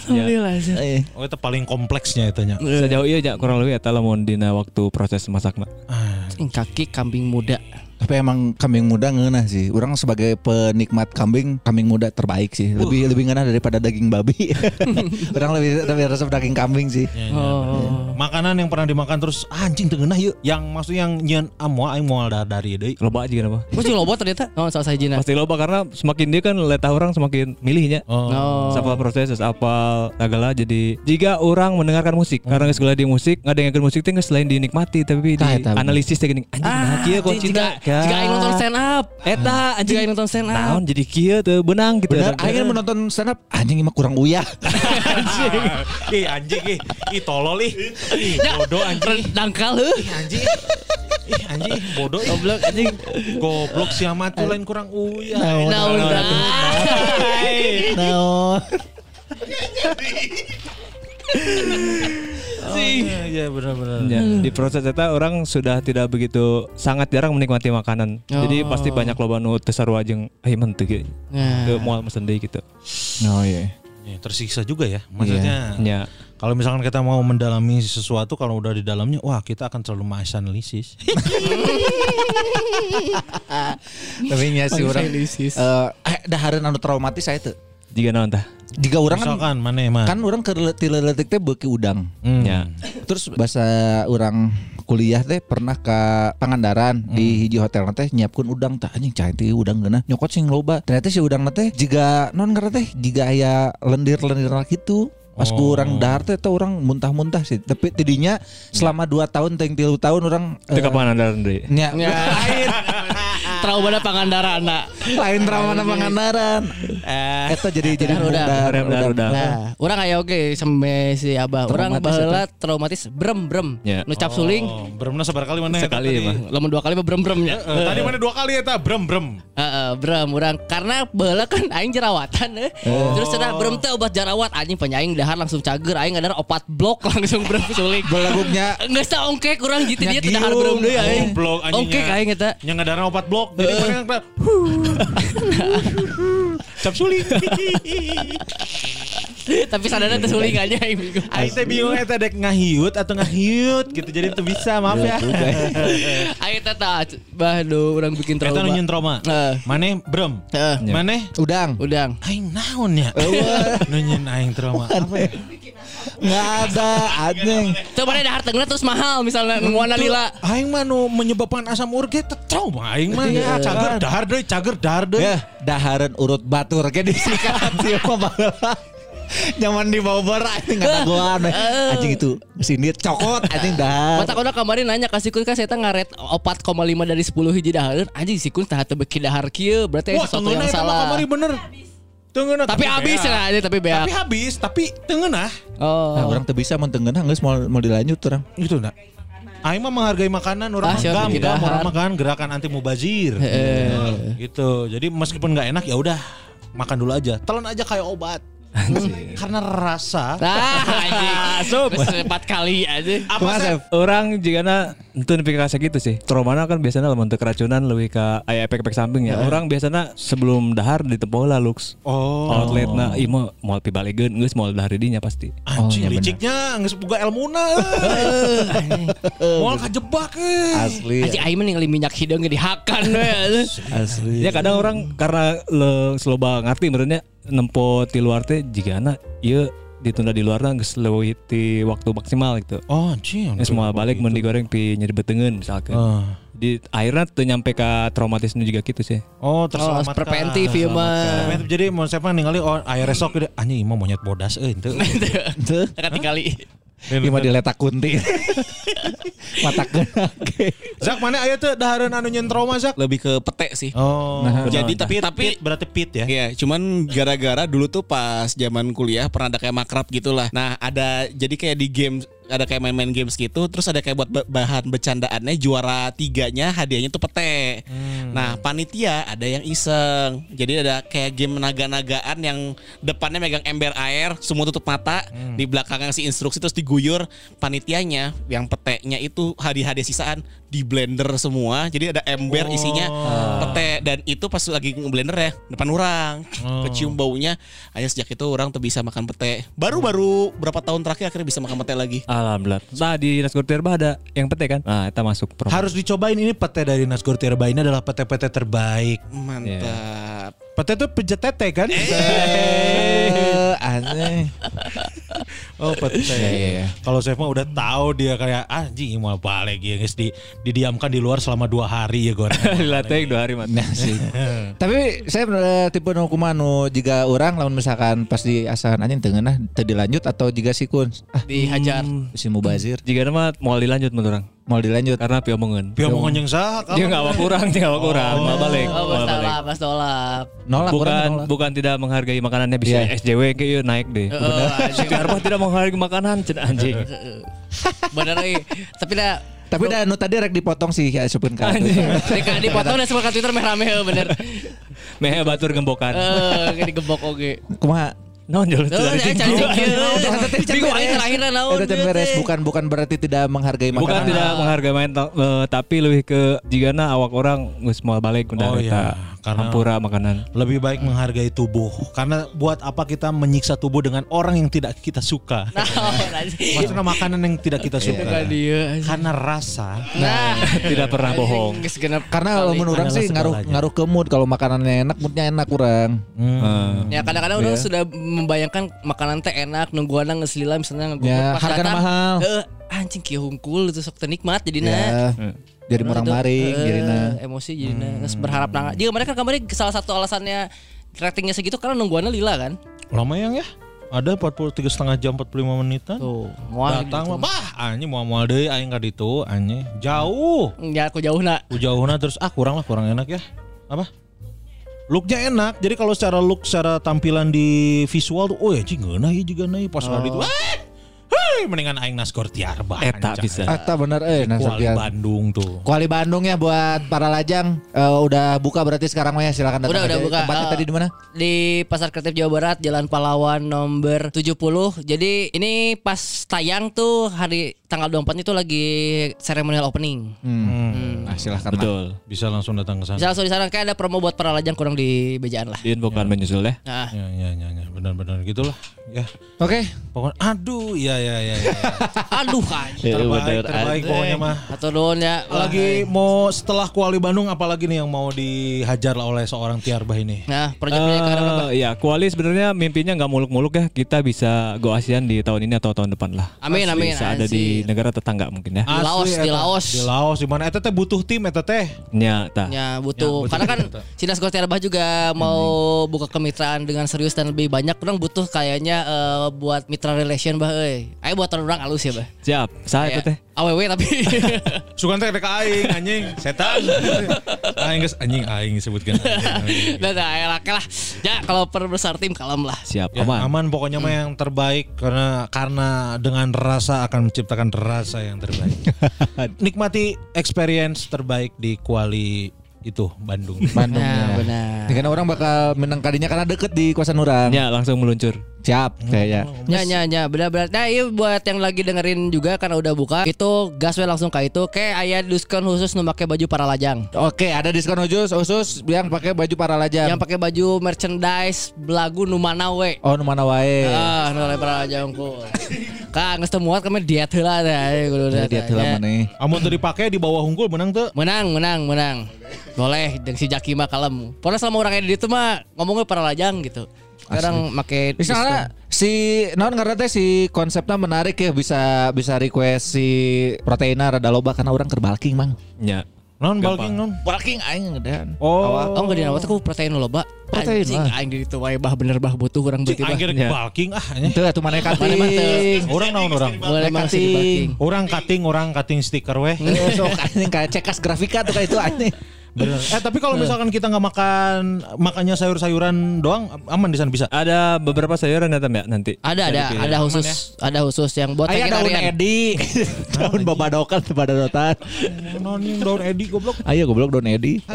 Alhamdulillah Eh, Oh itu paling kompleksnya itu nya. Sejauh iya kurang lebih eta lamun dina waktu proses masakna. Anjing, kaki kambing muda Tapi emang kambing muda ngeunah sih. Orang sebagai penikmat kambing, kambing muda terbaik sih. Lebih lebih ngeunah daripada daging babi. Orang lebih lebih resep daging kambing sih. oh Makanan yang pernah dimakan terus anjing teu ngeunah yeuh. Yang maksudnya yang nyeun amoa aing moal dari deui. Loba aja kenapa? Juga lobo ternyata Oh salah saya jina Pasti loba karena semakin dia kan letah orang semakin milihnya. Oh. Oh Sapal proses apal segala jadi jika orang mendengarkan musik karena geus di musik ngadengekeun musik teh geus selain dinikmati tapi di Tah, eta. analisis teh gini anjing nah kieu kunci jika jika aing nonton stand up eta jika anjing aing nonton stand up naon jadi kieu teu benang gitu Bener, Eta. akhirnya menonton stand up anjing mah kurang uyah. Ih anjing ih. Ih tolol ih. Ih bodoh anjing. dangkal heuh Ih anjing. Ih anjing bodoh. goblok anjing Goblok si amat tuh lain kurang uyah. naon dah Naon. Sing Iya benar-benar. Ya, di proses eta orang sudah tidak begitu sangat jarang menikmati makanan. Jadi pasti banyak loba nu teu sarua jeung ai mah teu ge. Teu moal mesen deui gitu. Oh iya. Ya, tersiksa juga ya. Maksudnya Ya. kalau misalkan kita mau mendalami sesuatu kalau udah di dalamnya wah kita akan selalu menganalisis. Tapi nya si orang eh eh, dahareun anu traumatis saya tuh. Jika naon tah? Jika orang kan Misalkan mana mah. kan orang ke leletik teh beuki udang. Hmm. Ya. Terus bahasa orang kuliah teh pernah ke Pangandaran di hiji hotel teh nyiapkeun udang tah anjing cai teh udang geuna nyokot sing loba. Ternyata si udang teh jiga non ngaran teh jiga aya lendir-lendir gitu. Pas Oh. ku orang dahar teh teh orang muntah-muntah sih. Tapi tidinya selama 2 tahun teh 3 tahun orang Teu eh, kapangandaran deui. nya Ya. Trauma Pangandaran lain trauma Pangandaran. Eh. Eta jadi jadi Dahar udang. udang. Nah, orang aya oke sampai si Abah. Orang baheula traumatis brem brem. Ya. Nu cap suling. Oh, beremna sebar kali mana? Sekali tadi? mah. Lamun dua kali mah brem bremnya. Tadi mana dua kali ya ta? Brem brem. Heeh, brem urang karena baheula kan aing jerawatan eh. Terus cenah brem teh obat jerawat anjing penyaing dahar langsung cager aing ngadar opat blok langsung brem suling. Belaguknya Geus ongkek urang jitu dia teh Nyagium. dahar brem deui aing. Blok anjingnya. Ongkek aing eta. Yang ngadana opat blok. Jadi yang Cap suling. Tapi sadarnya teh suling aja aing. Aing teh bingung eta dek ngahiut atau ngahiut gitu. Jadi teu bisa, maaf ya. Aing teh tah bah do urang bikin Eta trauma. nu nyeun trauma. Heeh. Mane brem. Heeh. Mane udang. Udang. aing naon ya? Nu nyeun aing trauma. Apa ya? Nggak ada anjing. Coba deh dahar tengah terus mahal misalnya nguana lila. Aing mah nu menyebabkan asam urat ge teu trauma aing mah. Iya. Cager dahar deui, cager dahar deui. Ya, dahareun urut batur ke disikat sih mah. Nyaman di Bogor anjing kata gua aneh. Anjing itu sini cokot anjing dah. Mata kona kemarin nanya kasih kun kan saya ngaret 4,5 dari 10 hiji dahar. Anjing si kun tah teu beki dahar kieu berarti Wah, sesuatu yang salah. kamari bener. Tengeuna Tapi habis bea. lah aja tapi beak. Tapi habis, tapi tengeuna. Oh. Nah, orang teu bisa mun tengeuna geus mau mau dilanjut orang. Gitu enggak? Aing mah menghargai makanan orang Ah, gam, gam dahar. orang makan gerakan anti mubazir. Gitu. Jadi meskipun nggak enak ya udah makan dulu aja. Telan aja kayak obat. Karena rasa Nah. Geus empat kali aja. apa sih? Orang jika na itu nepikeun rasa gitu sih. Traumana kan biasanya lamun teu keracunan lebih ke aya efek-efek samping ya. Orang biasanya sebelum dahar ditempoh lah lux. Oh. Outletna ieu mah moal pibalegeun geus moal dahar dinya pasti. Anjing liciknya geus boga elmuna. Moal kajebak eh. Asli. Anjing aing mah ningali minyak hidung ge dihakan we. Asli. Ya kadang orang karena le sloba ngerti menurutnya nempo di luar teh jika anak iya ditunda di luar geus leuwih waktu maksimal gitu. Oh anjing. Ini semua balik mun digoreng pi nyeri betengeun misalkan. Ah. Di akhirnya tuh nyampe ke traumatisnya juga gitu sih. Oh Oh, terselamatkan. preventif ya mah. Preventif. Jadi mau siapa ningali oh air esok gede anjing imah monyet bodas euy henteu. Tekan tinggali. Ini mah diletak kunti. Mata kena. Zak mana aya teh dahareun anu nyen trauma Zak? Lebih ke pete sih. Oh. Jadi tapi tapi Pit, berarti pit ya. Iya, cuman gara-gara dulu tuh pas zaman kuliah pernah ada kayak makrab gitulah. Nah, ada jadi kayak di game ada kayak main-main games gitu, terus ada kayak buat ba- bahan bercandaannya juara tiganya hadiahnya tuh pete. Nah, panitia ada yang iseng. Jadi ada kayak game naga-nagaan yang depannya megang ember air, semua tutup mata, di belakangnya si instruksi terus diguyur. Panitianya yang petenya itu hadiah-hadiah sisaan di blender semua. Jadi ada ember isinya pete. Dan itu pas lagi ngeblender ya depan orang. Kecium baunya. Hanya sejak itu orang tuh bisa makan pete. Baru-baru berapa tahun terakhir akhirnya bisa makan pete lagi Alhamdulillah. Nah di Nasgor Tirba ada yang pete kan? Nah kita masuk promo. Harus dicobain ini pete dari Nasgor Tirba ini adalah pete-pete terbaik. mantap Pete itu pijat tete kan? Eh, aneh. Oh pete. Iya, iya, iya. Kalau saya mah udah tahu dia kayak anjing mau balik ya guys di didiamkan di luar selama dua hari ya goreng. Dilatih dua hari mati. Nah sih. Tapi saya eh, tipe nu kumaha nu jika orang lamun misalkan pas di asahan anjing teu ngeunah teu dilanjut atau jika sikun ah Dihajar. si mubazir Jika nama mau dilanjut menurut orang. Mau dilanjut Karena pio mengen. Pio mau yang sah Dia nggak awak kurang, dia nggak kurang. Mau balik. Oh, mau pas balik. pas tolak. nolak Bukan bukan tidak menghargai makanannya bisa Iya. SJW kayak naik deh. Heeh, anjing. Karena tidak menghargai makanan cen anjing. Bener euy. Tapi dah Tapi dah nu tadi rek dipotong sih ya supin ka. Dika dipotong dan semua Twitter meh rame heuh, bener. Mehe batur gembokan. Eh, kayak digembok oge. Kumaha? Tinggi. cari Bingung aing terakhir naon. Itu beres bukan bukan berarti tidak menghargai Bukan makanan. tidak menghargai main eh, tapi lebih ke jigana awak orang geus moal balik udah Oh, iya. Karena- hampura makanan. Lebih baik menghargai tubuh karena buat apa kita menyiksa tubuh dengan orang yang tidak kita suka. Naon anjing. Maksudnya makanan yang tidak kita suka. Karena rasa. Nah, Tidak pernah bohong. Karena kali. lamun orang sih ngaruh ngaruh ke mood kalau makanannya enak moodnya enak kurang. Hmm. Ya kadang-kadang orang sudah membayangkan makanan teh enak nungguan geus lila misalnya ngegubuk Ya, datang, mahal. eh, anjing kieu hungkul itu sok nikmat jadina. Ya. Jadi orang maring Eh, jirina. emosi jadinya geus berharap nang. Jika mereka kemarin salah satu alasannya ratingnya segitu karena nungguannya lila kan. Lama yang ya? Ada 43 setengah jam 45 menitan. Tuh, mual Datang mah bah anjing mau moal deui aing ka ditu anjing. Jauh. Ya aku jauh nak. Jauhna terus ah kurang lah kurang enak ya. Apa? Looknya enak. Jadi kalau secara look secara tampilan di visual tuh oh ya cing ieu juga nih pas oh. itu. Eh, mendingan aing Nasgor Tiarba. Eta bisa. Ata bener eh nah Kuali Sofian. Bandung tuh. Kuali Bandung ya buat para lajang eh, udah buka berarti sekarang ya silakan datang Udah, udah buka. Tempatnya Eh, tadi di mana? Di Pasar Kreatif Jawa Barat, Jalan Pahlawan nomor 70. Jadi ini pas tayang tuh hari tanggal 24 itu lagi seremonial opening. Hmm. Nah, silakan lah. Betul. Bisa langsung datang ke sana. Bisa langsung di sana kayak ada promo buat para lajang kurang di bejaan lah. Diinfokan menyusul deh. Nah, Ya, ya, ya, ya. benar-benar gitulah. Ya, Oke. pokoknya aduh, ya, ya, ya, ya. aduh kan. terbaik, terbaik pokoknya mah. Atau doon ya. Lagi mau setelah Kuali Bandung apalagi nih yang mau dihajar lah oleh seorang Tiarbah ini? Nah, proyek-proyek ke arah apa? Eh, ya, kuali sebenarnya mimpinya nggak muluk-muluk ya. Kita bisa go ASEAN di tahun ini atau tahun depan lah. Amin, amin. Bisa ada di negara tetangga mungkin ya. Di Laos, Asli, di eta. Laos. Di Laos di mana eta teh butuh tim eta teh. Ya, tah. Ya butuh, Ya, butuh karena kan. Sinas Tiarbah juga mau buka kemitraan dengan serius dan lebih banyak. Kurang butuh kayaknya eh, buat mitra relation bah, euy. Ayo buat orang halus ya bah. Siap. Saya itu teh. Aww tapi. Sugan teh dek aing anjing, setan. aing geus anjing aing disebutkan. anjing. Nah, nah, ya lah, lah. Ya kalau perbesar tim kalem lah. Siap. Ya, Aman. aman pokoknya mah yang terbaik karena karena dengan rasa akan menciptakan rasa yang terbaik. Nikmati experience terbaik di Kuali itu Bandung. Bandung Nah, ya. benar. Karena orang bakal menang kadinya karena deket di kawasan orang. Ya langsung meluncur. Siap kayaknya. Ya, ya, ya, benar-benar. Nah, iya buat yang lagi dengerin juga karena udah buka, itu gas we langsung ke itu. Kayak aya diskon khusus nu pakai baju para lajang. Oke, ada diskon khusus khusus yang pakai baju para lajang. Yang pakai baju merchandise belagu nu mana we. Oh, nu mana wae. Ah, nu para lajang ku. Kak, geus teu muat kami diet heula teh. dia telah Ya. mana? Amun teu dipake di bawah unggul menang tuh. Menang, menang, menang. Boleh, dengan si Jaki mah kalem. Pokoknya selama orang edit itu mah ngomongnya para lajang gitu. Sekarang make Misalnya si non karena teh si konsepnya menarik ya bisa bisa request si proteina rada loba karena orang kerbalking mang. Ya. Non balking non. Balking aing gedean. Oh. Oh enggak di nawat aku protein loba. Protein Anjing, lah. aing di itu wae bah bener bah butuh urang Cik beuti bah. anjir Ya. balking ah. Itu atuh mana kating. Orang naon orang. Boleh di Orang cutting, orang cutting stiker weh. Eh, Sok anjing kayak cekas grafika tuh kayak itu anjing. Bener. Eh tapi kalau misalkan kita nggak makan makannya sayur-sayuran doang aman di sana bisa. Ada beberapa sayuran ya ya nanti. Ada ada ada khusus ada khusus yang buat Aya daun edi. daun babadokan babadotan. Non yang daun edi goblok. Ayo goblok daun edi.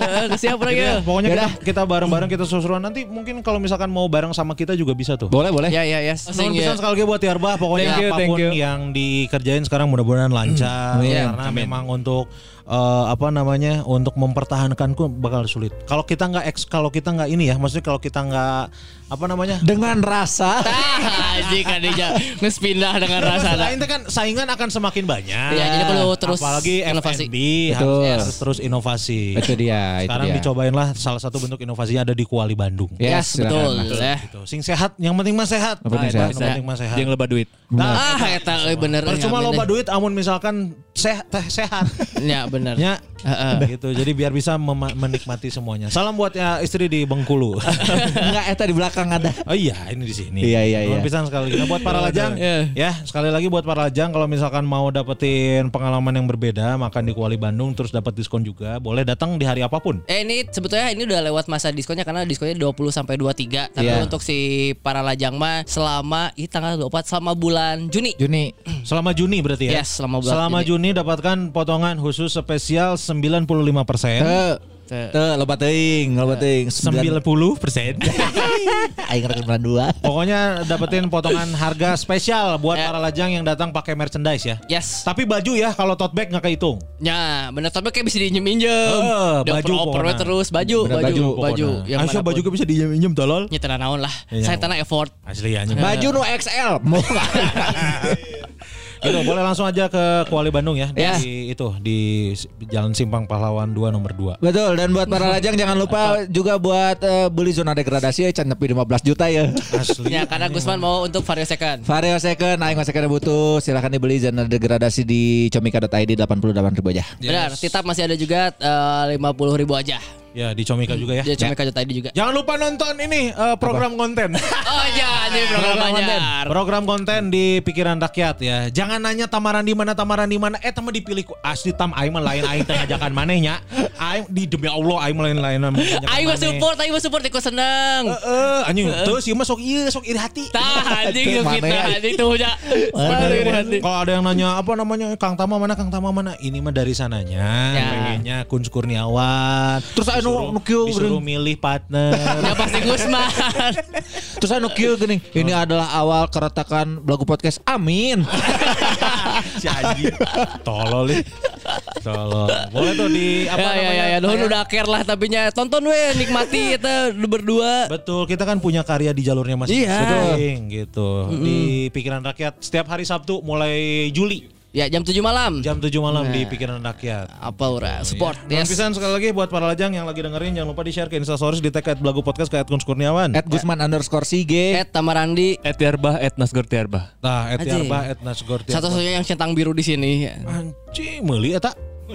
Eh, siap lagi. Ya, pokoknya kita, kita bareng-bareng kita seru-seruan nanti mungkin kalau misalkan mau bareng sama kita juga bisa tuh. Boleh boleh. Ya ya ya. Nuhun pisan sekali lagi buat Tiarbah pokoknya apa pun yang dikerjain sekarang mudah-mudahan lancar Amin. karena memang untuk eh, apa namanya untuk mempertahankanku bakal sulit. Kalau kita nggak eks kalau kita nggak ini ya maksudnya kalau kita nggak apa namanya Dengan rasa. Anjing kan dia geus pindah dengan rasa. Lain teh kan saingan akan semakin banyak. Ya, jadi perlu terus apalagi inovasi. F&B Betul. harus, harus terus inovasi. Itu dia, itu Sekarang dia. dicobain lah salah satu bentuk inovasinya ada di Kuali Bandung. Yes, silakan. betul ya. Gitu. Sing sehat, yang penting mah sehat. Yang penting Nah, sehat. Yang penting mah sehat. Yang lebat duit. Nah, Ah, eta euy bener. Percuma ya, loba bener. duit amun misalkan sehat teh sehat. Ya bener. Ya, Heeh. gitu. Jadi biar bisa menikmati semuanya. Salam buat ya istri di Bengkulu. Enggak eta di belakang ada. oh iya, ini di sini. Iya, iya, iya. pisan sekali lagi. Nah, buat para lajang, Iya. ya sekali lagi buat para lajang kalau misalkan mau dapetin pengalaman yang berbeda, makan di Kuali Bandung terus dapat diskon juga, boleh datang di hari apa pun. Eh ini sebetulnya ini udah lewat masa diskonnya karena diskonnya 20 sampai 23. Tapi Iya. untuk si para lajang mah selama ini tanggal 24 selama bulan Juni. Juni. Selama Juni berarti ya? Yes, selama bulan Selama Juni dapatkan potongan khusus spesial 95%. Teu. Teu loba teuing, loba teuing. 90 persen. Aing rek bulan dua. Pokoknya dapetin potongan harga spesial buat Eh. para lajang yang datang pakai merchandise ya. Yes. Tapi baju ya kalau tote bag nggak kehitung. Ya, bener tapi kayak bisa dinjem-injem. Eh, baju pokoknya. terus baju, Bener, baju, baju baju, yang mana pun. baju juga bisa diinjem tolol. Ya tenang naon lah. Iya, Saya tanah effort. Asli ya. Baju nu XL. Mau? Gitu, boleh langsung aja ke Kuali Bandung ya. Di itu di Jalan Simpang Pahlawan 2 nomor 2. Betul dan buat para lajang jangan lupa juga buat eh, beli zona degradasi ya nepi 15 juta ya. Asli. Ya, karena Gusman mau untuk vario second. Vario second, aing second butuh, silahkan dibeli zona degradasi di comika.id 88 ribu aja. Benar, titap masih ada juga eh, 50 ribu aja. Ya di Comika juga ya. Dia comika.id juga. Jangan lupa nonton ini eh, program konten. Oh iya, ini program anyar. Program konten di pikiran rakyat ya. Jangan nanya tamaran di mana tamaran di mana. Eh teman dipilih ku asli tam aing mah lain aing teh ngajakan manehnya. Aing di demi Allah aing mah lain-lain Aing mah support, aing mah support ikut seneng. Eh, anjing tuh sih mah sok ieu sok iri hati. Tah anjing ya? anjing tuh ya. Kalau ada yang nanya apa namanya Kang Tama mana Kang Tama mana ini mah dari sananya Ya. pengennya Kun Kurniawan Terus anu- disuruh, anu kieu, disuruh milih partner. Ya pasti Gusman. Terus anu kieu geuning, ini adalah awal keretakan lagu podcast. Amin. si anjing. Tolol nih. Tolol. Boleh tuh di apa ya ya namanya? ya. Ya Nuhun udah care lah tapi nya. Tonton we nikmati kita lu berdua. Betul, kita kan punya karya di jalurnya masing-masing gitu. Di pikiran rakyat setiap hari Sabtu mulai Juli Ya jam 7 malam. jam 7 malam di pikiran rakyat. Apa ora? Support. Dan Yes. pisan sekali lagi buat para lajang yang lagi dengerin jangan lupa di share ke Instastories di tag at Belagu Podcast ke at Kun Kurniawan. At Gusman underscore Sige. Ed Tamarandi Et Tiarbah, Et Nasgor Tiarbah. Nah, at Aji. Yarba, at Nasgor Tiarbah. satu-satunya yang centang biru di sini. Anjing, meuli eta.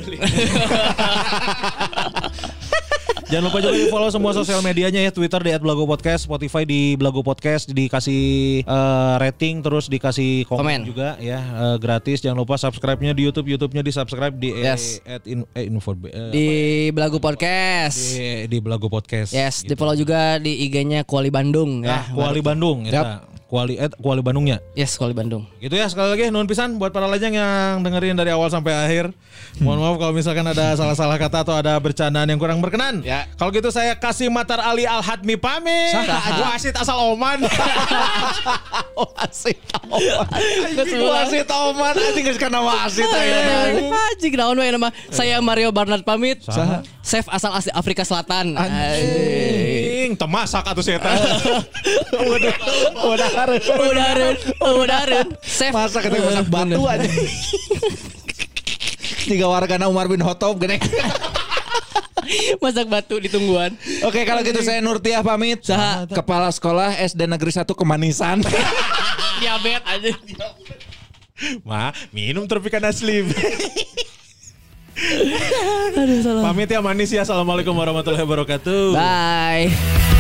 Jangan lupa juga di follow semua sosial medianya ya Twitter di @blago_podcast, Spotify di Blago Podcast dikasih eh, rating terus dikasih komen, Komen. juga ya eh, gratis. Jangan lupa subscribe-nya di YouTube, YouTube-nya di subscribe di eh, Yes. at in, eh, info eh, Di Belagu Podcast. di, di Blago Podcast. Yes, gitu. di follow juga di IG-nya Kuali Bandung Nah, ya. Kuali Bandung eta. Kuali eh, Kuali Bandungnya. Yes, Kuali Bandung. Gitu ya sekali lagi nuhun pisan buat para lajang yang dengerin dari awal sampai akhir. Mohon maaf kalau misalkan ada salah-salah kata atau ada bercandaan yang kurang berkenan. Ya. Kalau gitu saya kasih Matar Ali Al Hadmi pamit. Wasit asal Oman. Wasit Oman. Wasit Oman anjing geus kana wasit Anjing naon we nama. Saya Mario Barnard pamit. Chef asal asli Afrika Selatan. Anjing, temasak atuh saya teh. Udah harus. Udarin, udarin. Chef Masa kita masak batu aja. Tiga warga Umar bin Khattab gede. masak batu di tungguan. Oke kalau gitu saya Nurtiah pamit. Saha. Kepala Sekolah SD Negeri 1 Kemanisan. Diabetes aja. Ma, minum Tropicana Slim. Aduh salah. Pamit ya manis ya. Assalamualaikum warahmatullahi wabarakatuh. Bye.